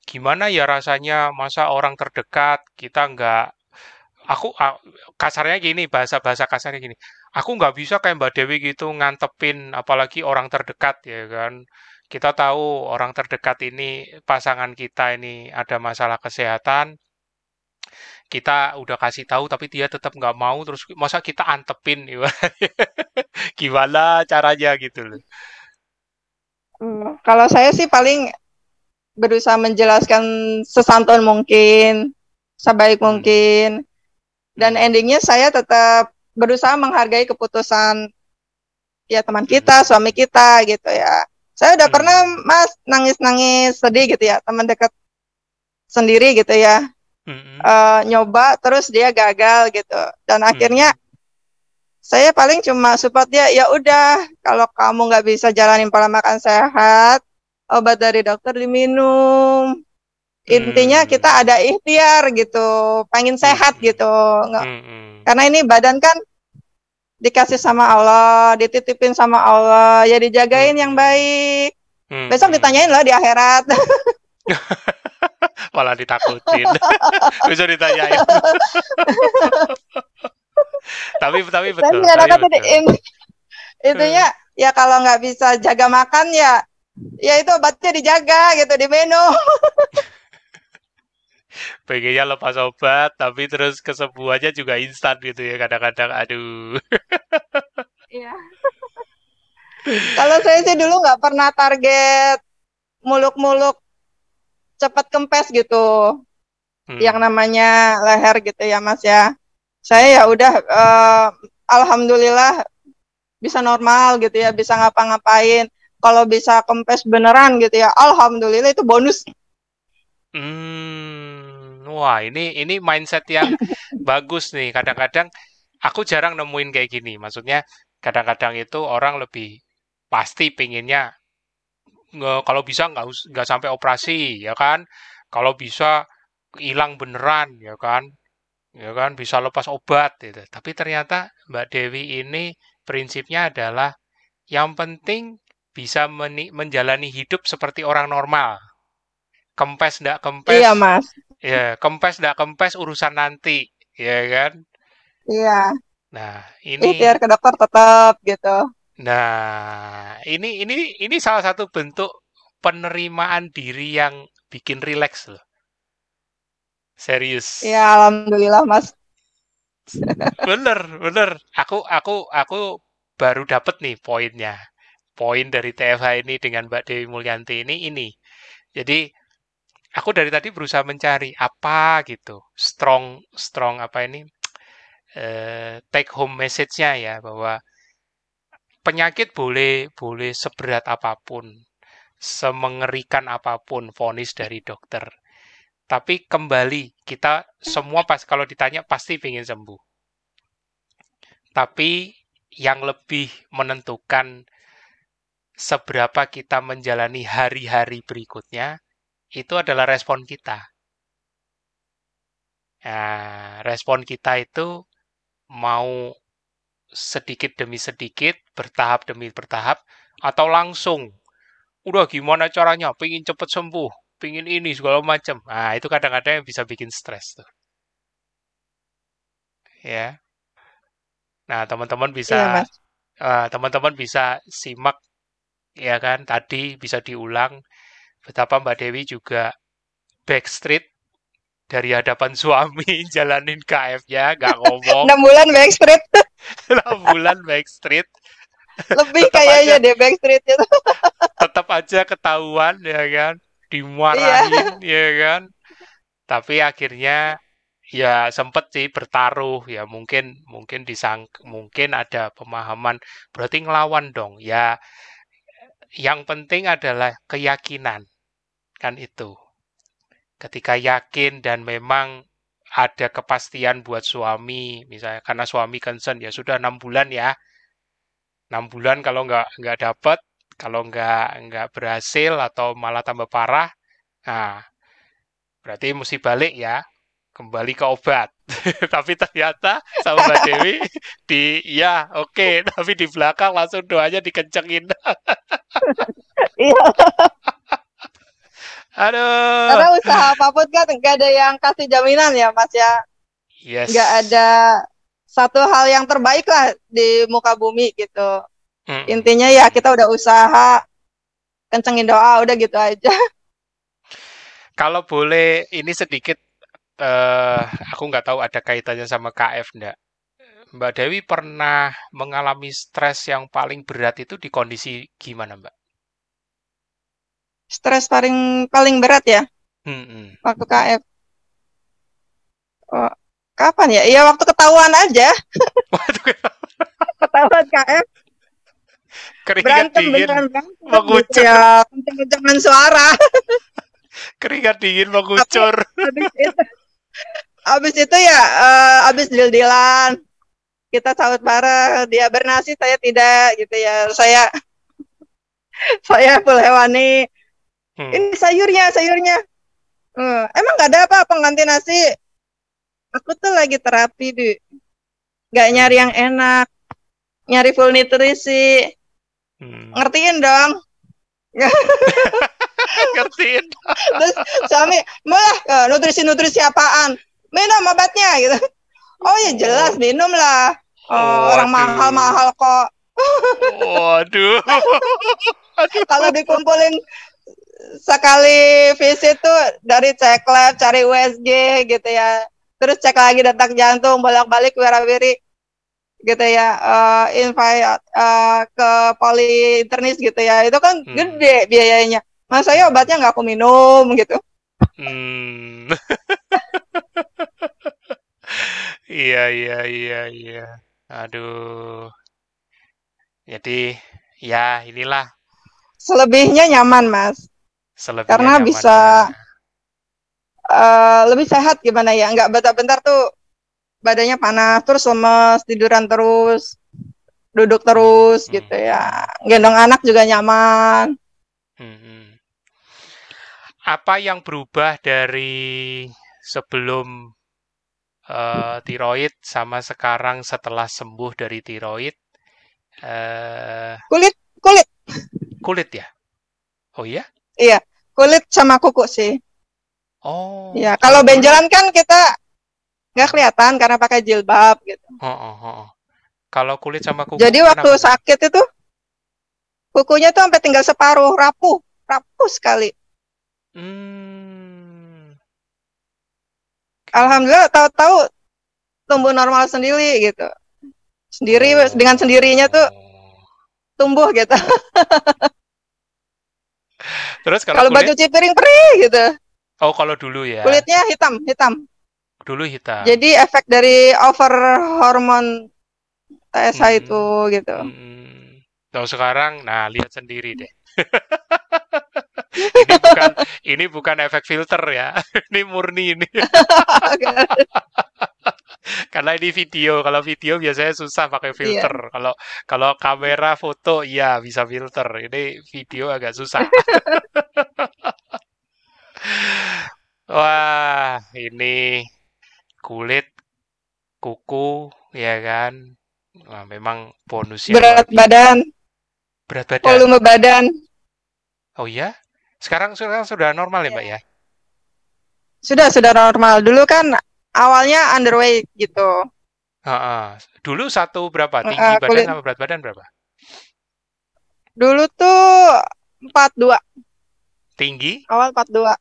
Gimana ya rasanya masa orang terdekat kita nggak aku kasarnya gini bahasa-bahasa kasarnya gini. Aku nggak bisa kayak Mbak Dewi gitu ngantepin apalagi orang terdekat ya kan. Kita tahu orang terdekat ini pasangan kita ini ada masalah kesehatan. Kita udah kasih tahu tapi dia tetap nggak mau terus masa kita antepin gimana caranya gitu loh. Hmm, kalau saya sih paling berusaha menjelaskan sesantun mungkin, sebaik hmm. mungkin, dan hmm. endingnya saya tetap berusaha menghargai keputusan ya teman kita, suami kita gitu ya. Saya udah pernah mas nangis-nangis sedih gitu ya, teman dekat sendiri gitu ya, uh, nyoba terus dia gagal gitu, dan akhirnya hmm saya paling cuma support dia ya udah kalau kamu nggak bisa jalanin pola makan sehat obat dari dokter diminum intinya hmm. kita ada ikhtiar gitu pengen sehat gitu nggak hmm, hmm. karena ini badan kan dikasih sama Allah dititipin sama Allah ya dijagain hmm. yang baik hmm. besok ditanyain lah di akhirat malah ditakutin bisa ditanyain tapi tapi betul. Tapi betul. In, intinya hmm. ya kalau nggak bisa jaga makan ya ya itu obatnya dijaga gitu di menu. Pengennya lepas obat tapi terus kesembuhannya juga instan gitu ya kadang-kadang aduh. Iya. kalau saya sih dulu nggak pernah target muluk-muluk cepat kempes gitu. Hmm. Yang namanya leher gitu ya Mas ya saya ya udah uh, alhamdulillah bisa normal gitu ya, bisa ngapa-ngapain. Kalau bisa kempes beneran gitu ya, alhamdulillah itu bonus. Hmm, wah ini ini mindset yang bagus nih. Kadang-kadang aku jarang nemuin kayak gini. Maksudnya kadang-kadang itu orang lebih pasti pinginnya kalau bisa nggak nggak sampai operasi ya kan. Kalau bisa hilang beneran ya kan ya kan bisa lepas obat gitu. Tapi ternyata Mbak Dewi ini prinsipnya adalah yang penting bisa menjalani hidup seperti orang normal. Kempes ndak kempes. Iya, Mas. Ya, kempes ndak kempes urusan nanti, ya kan? Iya. Nah, ini biar ke dokter tetap gitu. Nah, ini ini ini salah satu bentuk penerimaan diri yang bikin rileks loh. Serius. Ya alhamdulillah mas. bener bener. Aku aku aku baru dapet nih poinnya. Poin dari TFH ini dengan Mbak Dewi Mulyanti ini ini. Jadi aku dari tadi berusaha mencari apa gitu strong strong apa ini uh, take home message-nya ya bahwa penyakit boleh boleh seberat apa pun semengerikan apa pun vonis dari dokter tapi kembali, kita semua pas kalau ditanya pasti ingin sembuh. Tapi yang lebih menentukan seberapa kita menjalani hari-hari berikutnya, itu adalah respon kita. Nah, respon kita itu mau sedikit demi sedikit, bertahap demi bertahap, atau langsung. Udah gimana caranya, pengen cepet sembuh, pingin ini segala macam. Nah, itu kadang-kadang yang bisa bikin stres tuh. Ya. Nah, teman-teman bisa iya, uh, teman-teman bisa simak ya kan tadi bisa diulang betapa Mbak Dewi juga backstreet dari hadapan suami jalanin KF-nya nggak ngomong. 6 bulan backstreet 6 bulan backstreet lebih tetap kayaknya aja, deh backstreet itu. Tetap aja ketahuan ya kan? Dimarahin iya. ya kan? Tapi akhirnya ya sempet sih bertaruh. Ya mungkin mungkin disang mungkin ada pemahaman. Berarti ngelawan dong ya. Yang penting adalah keyakinan. Kan itu ketika yakin dan memang ada kepastian buat suami misalnya karena suami concern ya sudah enam bulan ya enam bulan kalau nggak nggak dapat kalau nggak nggak berhasil atau malah tambah parah nah berarti mesti balik ya kembali ke obat. tapi ternyata sama Mbak Dewi di ya oke, okay, tapi di belakang langsung doanya dikencengin. Iya. Aduh. Karena usaha apa pun kan nggak ada yang kasih jaminan ya Mas ya. Yes. Nggak ada satu hal yang terbaik lah di muka bumi gitu. Hmm. Intinya ya kita udah usaha kencengin doa udah gitu aja. Kalau boleh ini sedikit uh, aku nggak tahu ada kaitannya sama KF enggak. Mbak Dewi pernah mengalami stres yang paling berat itu di kondisi gimana, Mbak? Stres paling paling berat ya? Hmm, Waktu KF. Oh, kapan ya? Iya waktu ketahuan aja. Waktu ketahuan KF. Keringat berantem dingin, beneran mengucur. Ya, suara. Keringat dingin mengucur. Habis itu, abis itu ya uh, abis deal-dealan kita sahut bareng dia bernasi saya tidak gitu ya saya saya full hewani hmm. ini sayurnya sayurnya. Hmm, emang gak ada apa pengganti nasi? Aku tuh lagi terapi di. Nggak nyari yang enak. Nyari full nutrisi. Hmm. ngertiin dong. Ngertiin. Terus suami malah eh, nutrisi nutrisi apaan? Minum obatnya gitu. Oh ya jelas oh. minum lah. Oh, orang mahal mahal kok. Waduh. Kalau dikumpulin sekali visit tuh dari cek lab cari USG gitu ya terus cek lagi detak jantung bolak-balik wirawiri gitu ya uh, invite uh, ke poli internis gitu ya itu kan hmm. gede biayanya mas saya obatnya nggak aku minum gitu hmm. Iya, iya, iya, iya. Aduh. Jadi, ya inilah. Selebihnya nyaman, Mas. Selebihnya Karena nyaman, bisa ya. uh, lebih sehat gimana ya. Nggak bentar-bentar tuh badannya panas, terus lemes, tiduran terus, duduk terus hmm. gitu ya. Gendong anak juga nyaman. Hmm. hmm. Apa yang berubah dari sebelum uh, tiroid sama sekarang setelah sembuh dari tiroid uh, kulit kulit kulit ya? Oh iya? Iya kulit sama kuku sih. Oh. Ya kalau benjolan kan kita nggak kelihatan karena pakai jilbab gitu. Oh, oh, oh. kalau kulit sama kuku jadi waktu kenapa? sakit itu kukunya tuh sampai tinggal separuh rapuh rapuh sekali. Hmm. Alhamdulillah tahu-tahu tumbuh normal sendiri gitu. Sendiri oh. dengan sendirinya tuh tumbuh gitu. Terus kalau, kalau kulit... baju piring perih gitu. Oh kalau dulu ya. Kulitnya hitam hitam. Dulu hitam. Jadi efek dari over hormon TSH hmm. itu gitu. Hmm. Tahu sekarang nah lihat sendiri deh. Ini bukan ini bukan efek filter ya. ini murni ini. Karena ini video, kalau video biasanya susah pakai iya. filter. Yeah. Kalau kalau kamera foto iya bisa filter. Ini video agak susah. Wah, ini kulit, kuku, ya kan? Wah, memang bonusnya. Berat badan. Berat badan. Volume badan. Oh iya? Sekarang sekarang sudah normal ya, Mbak ya? Sudah, sudah normal. Dulu kan awalnya underweight gitu. Uh, uh. Dulu satu berapa? Tinggi uh, badan sama berat badan berapa? Dulu tuh 42. Tinggi? Awal 42.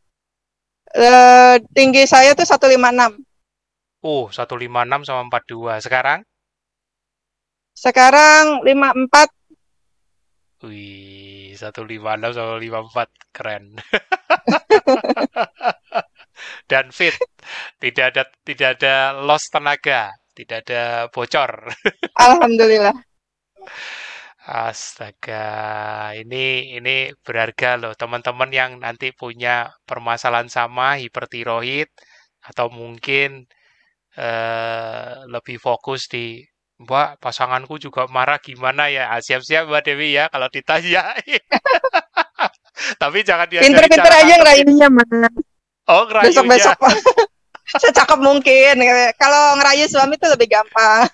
Uh, tinggi saya tuh 156. Oh, 156 sama 42. Sekarang? Sekarang 54. Wih, 156 sama 54. Keren. Dan fit. Tidak ada tidak ada loss tenaga, tidak ada bocor. Alhamdulillah. Astaga, ini ini berharga loh teman-teman yang nanti punya permasalahan sama hipertiroid atau mungkin uh, lebih fokus di Mbak pasanganku juga marah gimana ya ah, siap-siap Mbak Dewi ya kalau ditanya tapi jangan dia pinter-pinter aja ngerayunya mas oh ngerayu besok-besok. Secakap mungkin. Kalau ngerayu suami itu lebih gampang.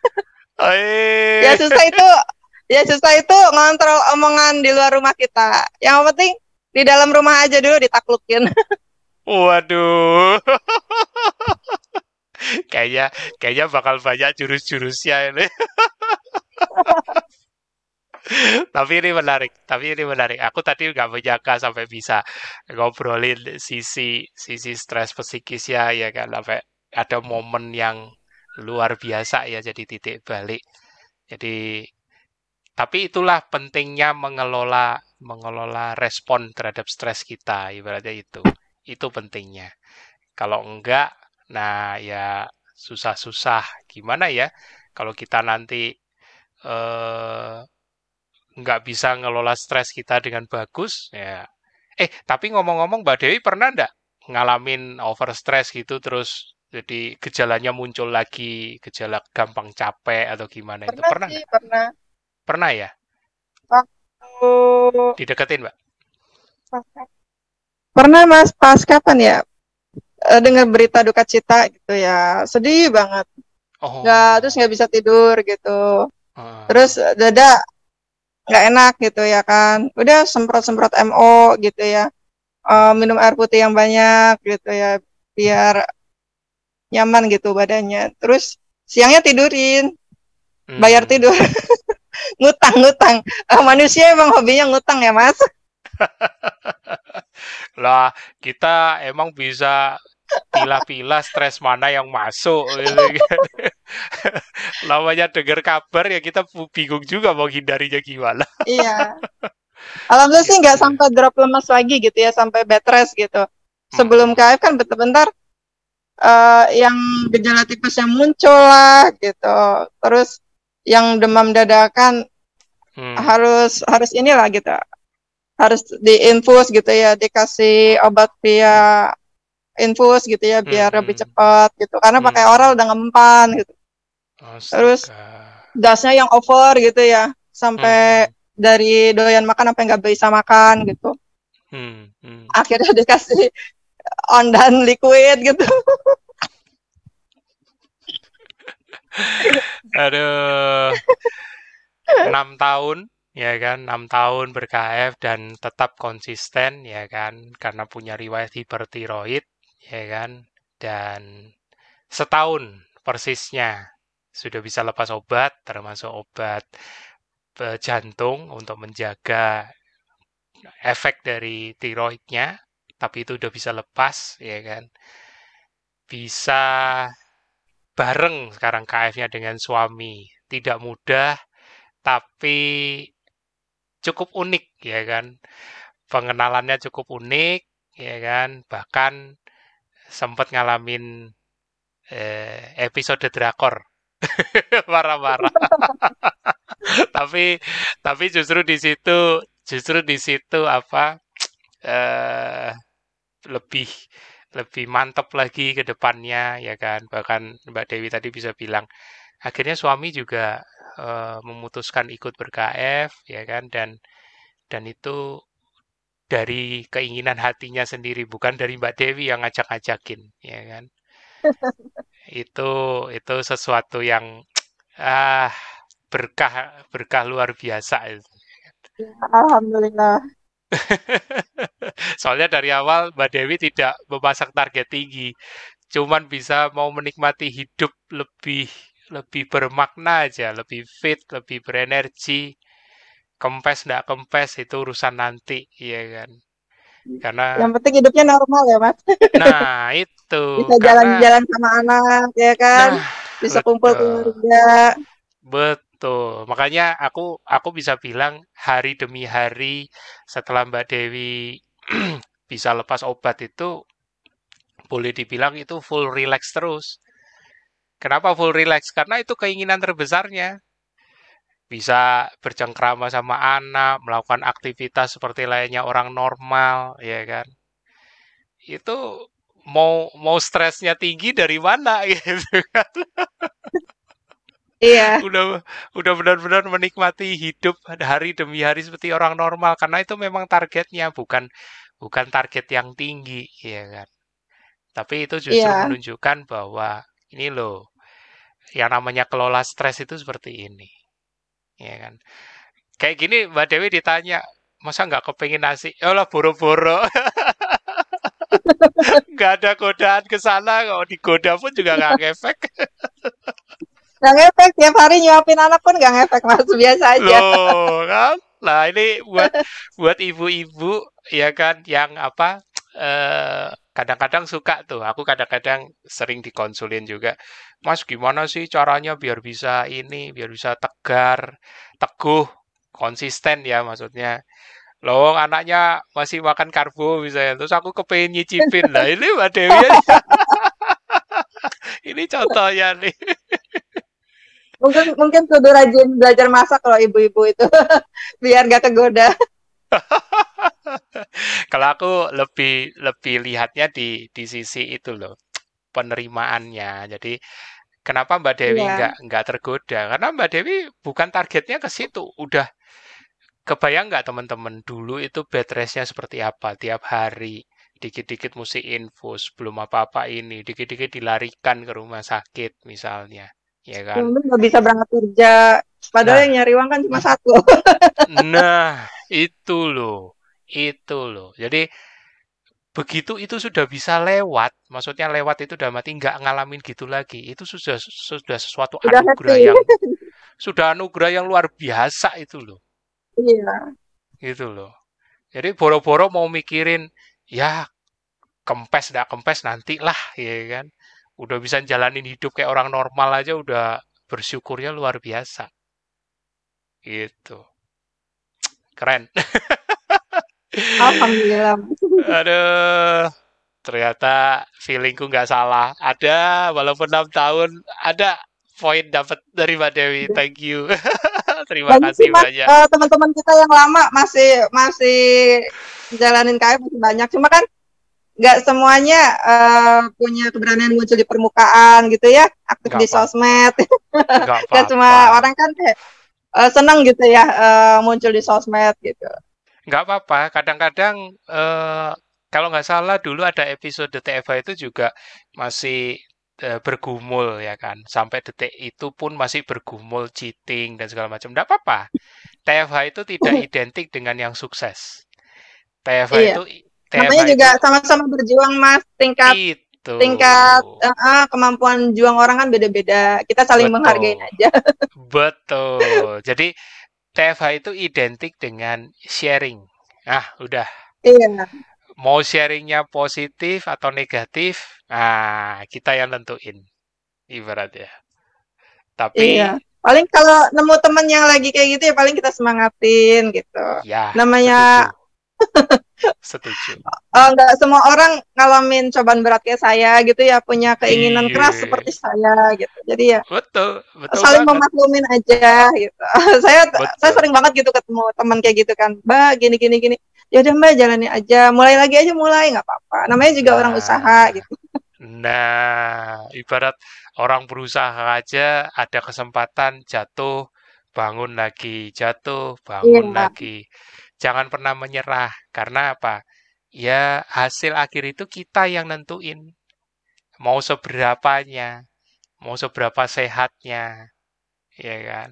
Oh, iya. ya susah itu. Ya susah itu ngontrol omongan di luar rumah kita. Yang penting di dalam rumah aja dulu ditaklukin. Waduh. Kayaknya kayaknya bakal banyak jurus-jurusnya ini tapi ini menarik tapi ini menarik aku tadi nggak menyangka sampai bisa ngobrolin sisi sisi stres psikisnya ya kan sampai ada momen yang luar biasa ya jadi titik balik jadi tapi itulah pentingnya mengelola mengelola respon terhadap stres kita ibaratnya itu. Itu pentingnya. Kalau enggak, nah ya susah-susah. Gimana ya kalau kita nanti eh, nggak bisa ngelola stres kita dengan bagus ya. Eh, tapi ngomong-ngomong Mbak Dewi pernah enggak ngalamin over stress gitu terus jadi gejalanya muncul lagi, gejala gampang capek atau gimana pernah itu pernah? Sih, pernah. Pernah ya? Waktu dideketin, Mbak? Pernah, Mas. Pas kapan ya? E, dengar berita duka cita gitu ya. Sedih banget. Oh. Nggak, terus nggak bisa tidur gitu. Uh. Terus dada nggak enak gitu ya kan. Udah semprot-semprot MO gitu ya. Uh, minum air putih yang banyak gitu ya. Biar nyaman gitu badannya. Terus siangnya tidurin. Bayar hmm. tidur. ngutang ngutang uh, manusia emang hobinya ngutang ya mas lah kita emang bisa pilah-pilah stres mana yang masuk gitu. Lamanya dengar kabar ya kita bingung juga mau hindarinya gimana. iya. Alhamdulillah sih nggak gitu. sampai drop lemas lagi gitu ya sampai bed rest gitu. Sebelum hmm. KF kan bentar-bentar uh, yang gejala tipesnya muncul lah gitu. Terus yang demam dadakan hmm. harus harus inilah gitu harus diinfus gitu ya dikasih obat via infus gitu ya biar hmm. lebih cepat gitu karena hmm. pakai oral udah ngempan gitu Astaga. terus dasnya yang over gitu ya sampai hmm. dari doyan makan apa nggak bisa makan gitu hmm. Hmm. akhirnya dikasih ondan liquid gitu Aduh. enam tahun ya kan enam tahun berKF dan tetap konsisten ya kan karena punya riwayat hipertiroid ya kan dan setahun persisnya sudah bisa lepas obat termasuk obat eh, jantung untuk menjaga efek dari tiroidnya tapi itu udah bisa lepas ya kan bisa bareng sekarang KF-nya dengan suami. Tidak mudah, tapi cukup unik, ya kan? Pengenalannya cukup unik, ya kan? Bahkan sempat ngalamin eh, episode drakor. Marah-marah. tapi tapi justru di situ justru di situ apa eh, lebih lebih mantap lagi ke depannya ya kan bahkan Mbak Dewi tadi bisa bilang akhirnya suami juga uh, memutuskan ikut berKF ya kan dan dan itu dari keinginan hatinya sendiri bukan dari Mbak Dewi yang ngajak-ngajakin ya kan? Itu itu sesuatu yang ah berkah berkah luar biasa itu. Alhamdulillah. Soalnya dari awal Mbak Dewi tidak memasang target tinggi, cuman bisa mau menikmati hidup lebih lebih bermakna aja, lebih fit, lebih berenergi. Kempes nggak kempes itu urusan nanti, iya kan? Karena yang penting hidupnya normal ya mas. Nah itu. Bisa jalan-jalan sama anak ya kan. Nah, bisa betul. kumpul keluarga. Betul. Makanya aku aku bisa bilang hari demi hari setelah Mbak Dewi bisa lepas obat itu boleh dibilang itu full relax terus. Kenapa full relax? Karena itu keinginan terbesarnya bisa bercengkrama sama anak, melakukan aktivitas seperti lainnya orang normal, ya kan? Itu mau mau stresnya tinggi dari mana gitu kan? Iya. Udah udah benar-benar menikmati hidup hari demi hari seperti orang normal karena itu memang targetnya bukan bukan target yang tinggi, ya kan? Tapi itu justru iya. menunjukkan bahwa ini loh yang namanya kelola stres itu seperti ini ya kan. Kayak gini Mbak Dewi ditanya masa nggak kepingin nasi? Ya lah boro-boro. Nggak ada godaan ke sana kalau digoda pun juga nggak ngefek. Nggak ngefek tiap hari nyuapin anak pun nggak ngefek mas. Biasa aja. Loh kan? Nah ini buat buat ibu-ibu ya kan yang apa eh, kadang-kadang suka tuh aku kadang-kadang sering dikonsulin juga Mas gimana sih caranya biar bisa ini biar bisa tegar teguh konsisten ya maksudnya? Loh anaknya masih makan karbo misalnya terus aku kepengen nyicipin. Lah ini Mbak Dewi ini contohnya nih. Mungkin mungkin kudu rajin belajar masak kalau ibu-ibu itu. Biar gak kegoda Kalau aku lebih lebih lihatnya di di sisi itu loh penerimaannya. Jadi kenapa Mbak Dewi yeah. nggak nggak tergoda? Karena Mbak Dewi bukan targetnya ke situ. Udah kebayang nggak teman-teman dulu itu bed restnya seperti apa tiap hari dikit-dikit mesti infus belum apa-apa ini dikit-dikit dilarikan ke rumah sakit misalnya ya kan nggak bisa berangkat kerja padahal nah, yang nyari uang kan cuma satu nah itu loh itu loh. Jadi begitu itu sudah bisa lewat, maksudnya lewat itu udah mati nggak ngalamin gitu lagi. Itu sudah sudah sesuatu sudah anugerah yang sudah anugerah yang luar biasa itu loh. Iya. Gitu loh. Jadi boro-boro mau mikirin ya kempes tidak kempes nanti lah ya kan. Udah bisa jalanin hidup kayak orang normal aja udah bersyukurnya luar biasa. Gitu. Keren. Alhamdulillah. Aduh, ternyata feelingku nggak salah. Ada, walaupun enam tahun, ada poin dapat dari Mbak Dewi. Thank you. Terima banyak kasih banyak. Uh, teman-teman kita yang lama masih masih jalanin KF masih banyak. Cuma kan nggak semuanya uh, punya keberanian muncul di permukaan gitu ya, aktif gak di apa. sosmed. Gak, cuma orang kan kayak uh, senang gitu ya uh, muncul di sosmed gitu nggak apa-apa. Kadang-kadang eh, kalau nggak salah dulu ada episode TFA itu juga masih eh, bergumul ya kan. Sampai detik itu pun masih bergumul cheating dan segala macam. Nggak apa-apa. TFH itu tidak identik dengan yang sukses. TFH iya. itu TFH Namanya juga sama-sama berjuang mas tingkat itu. tingkat uh, kemampuan juang orang kan beda-beda. Kita saling Betul. menghargai aja. Betul. Jadi TFH itu identik dengan sharing. Nah, udah. Iya. Mau sharingnya positif atau negatif, nah kita yang nentuin. Ibarat ya. Tapi iya. Paling kalau nemu temen yang lagi kayak gitu ya paling kita semangatin gitu. Ya, Namanya Setuju. Uh, nggak semua orang ngalamin cobaan berat kayak saya gitu ya, punya keinginan Iyi. keras seperti saya gitu. Jadi ya betul, betul saling banget. memaklumin aja gitu. saya betul. saya sering banget gitu ketemu teman kayak gitu kan, Mbak gini gini gini. Ya udah Mbak jalani aja, mulai lagi aja mulai nggak apa-apa. Namanya juga nah, orang usaha gitu. Nah, ibarat orang berusaha aja ada kesempatan jatuh, bangun lagi, jatuh, bangun iya. lagi jangan pernah menyerah karena apa? Ya hasil akhir itu kita yang nentuin mau seberapanya, mau seberapa sehatnya, ya kan?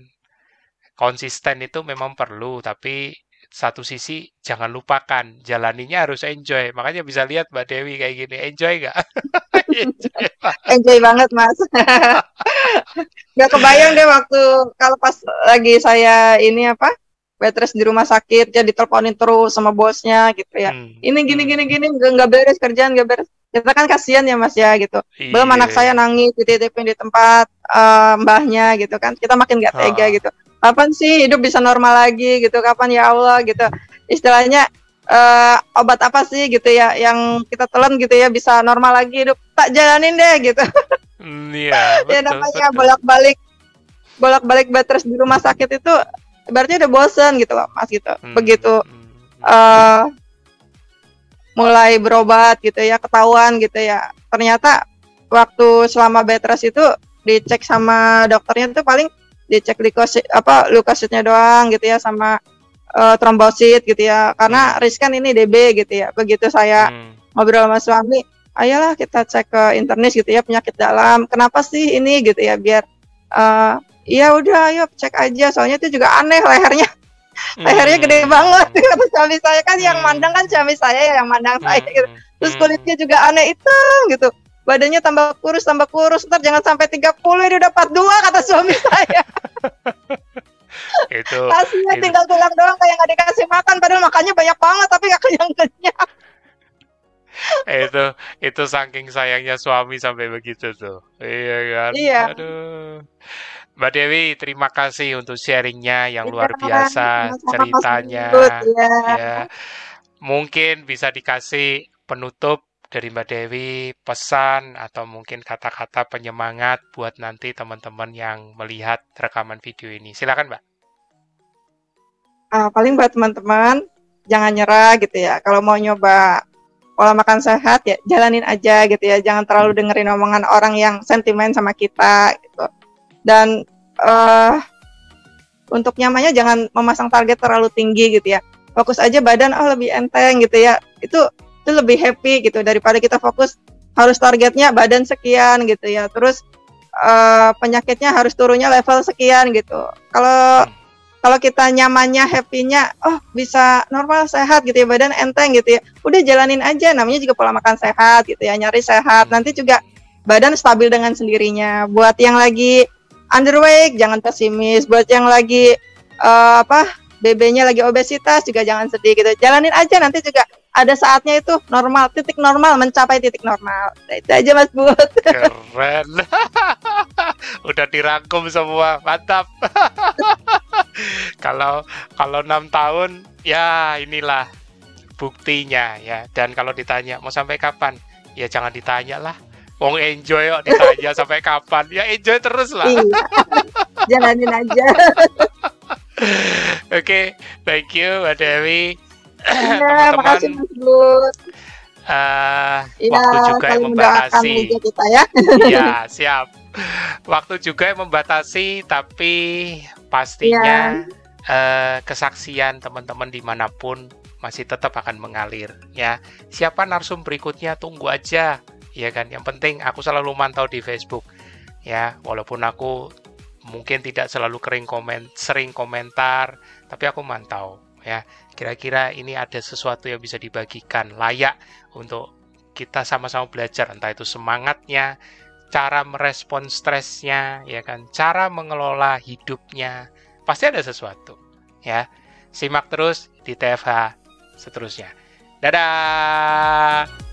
Konsisten itu memang perlu, tapi satu sisi jangan lupakan jalaninya harus enjoy. Makanya bisa lihat Mbak Dewi kayak gini, enjoy nggak? enjoy, enjoy banget mas. Gak kebayang deh waktu kalau pas lagi saya ini apa bed rest di rumah sakit ya diteleponin terus sama bosnya gitu ya. Hmm. ini gini hmm. gini gini nggak beres kerjaan nggak beres. Kita kan kasihan ya mas ya gitu. Iye. belum anak saya nangis dititipin di tempat uh, mbahnya gitu kan. Kita makin nggak tega gitu. Kapan sih hidup bisa normal lagi gitu? Kapan ya Allah gitu? Istilahnya uh, obat apa sih gitu ya yang kita telan gitu ya bisa normal lagi hidup? Tak jalanin deh gitu. Mm, iya ya namanya bolak-balik bolak-balik bed rest di rumah sakit itu berarti udah bosen gitu loh mas gitu hmm. begitu uh, mulai berobat gitu ya ketahuan gitu ya ternyata waktu selama bed rest itu dicek sama dokternya itu paling dicek leukosit apa leukositnya doang gitu ya sama uh, trombosit gitu ya karena hmm. riskan ini DB gitu ya begitu saya hmm. ngobrol sama suami ayolah kita cek ke internis gitu ya penyakit dalam kenapa sih ini gitu ya biar uh, Iya udah ayo cek aja. Soalnya itu juga aneh lehernya. Hmm. lehernya gede banget. Kata suami saya kan hmm. yang mandang kan suami saya yang mandang hmm. saya gitu. terus kulitnya juga aneh itu gitu. Badannya tambah kurus tambah kurus. Ntar jangan sampai 30 ini udah 42 kata suami saya. Itu hasilnya itu. tinggal tulang doang kayak nggak dikasih makan. Padahal makannya banyak banget tapi nggak kenyang kenyang itu itu saking sayangnya suami sampai begitu tuh. Iya kan? Iya. Aduh Mbak Dewi, terima kasih untuk sharingnya yang luar biasa, ceritanya. Ya. ya. Mungkin bisa dikasih penutup dari Mbak Dewi, pesan atau mungkin kata-kata penyemangat buat nanti teman-teman yang melihat rekaman video ini. Silakan, Mbak. Uh, paling buat teman-teman, jangan nyerah gitu ya. Kalau mau nyoba pola makan sehat ya jalanin aja gitu ya. Jangan terlalu dengerin omongan orang yang sentimen sama kita gitu dan uh, untuk nyamannya jangan memasang target terlalu tinggi gitu ya. Fokus aja badan oh lebih enteng gitu ya. Itu itu lebih happy gitu daripada kita fokus harus targetnya badan sekian gitu ya. Terus uh, penyakitnya harus turunnya level sekian gitu. Kalau kalau kita nyamannya happynya oh bisa normal sehat gitu ya badan enteng gitu ya. Udah jalanin aja namanya juga pola makan sehat gitu ya nyari sehat. Nanti juga badan stabil dengan sendirinya. Buat yang lagi underweight jangan pesimis. Buat yang lagi uh, apa BB-nya lagi obesitas juga jangan sedih gitu. Jalanin aja nanti juga ada saatnya itu normal titik normal mencapai titik normal. Nah, itu aja mas Bud. Keren. Udah dirangkum semua mantap. Kalau kalau enam tahun ya inilah buktinya ya. Dan kalau ditanya mau sampai kapan? Ya jangan ditanya lah Wong enjoy kok ditanya sampai kapan? Ya enjoy terus lah. Iya. Jalanin aja. Oke, okay, thank you Mbak Dewi. Ya, makasih Mas Bud. Uh, ya, waktu juga yang membatasi. Kita ya. ya, siap. Waktu juga yang membatasi, tapi pastinya ya. uh, kesaksian teman-teman di mana pun masih tetap akan mengalir. Ya, siapa narsum berikutnya tunggu aja ya kan? Yang penting aku selalu mantau di Facebook ya. Walaupun aku mungkin tidak selalu kering komen sering komentar tapi aku mantau ya. Kira-kira ini ada sesuatu yang bisa dibagikan layak untuk kita sama-sama belajar entah itu semangatnya cara merespon stresnya ya kan? Cara mengelola hidupnya pasti ada sesuatu ya. Simak terus di TFH seterusnya. Dadah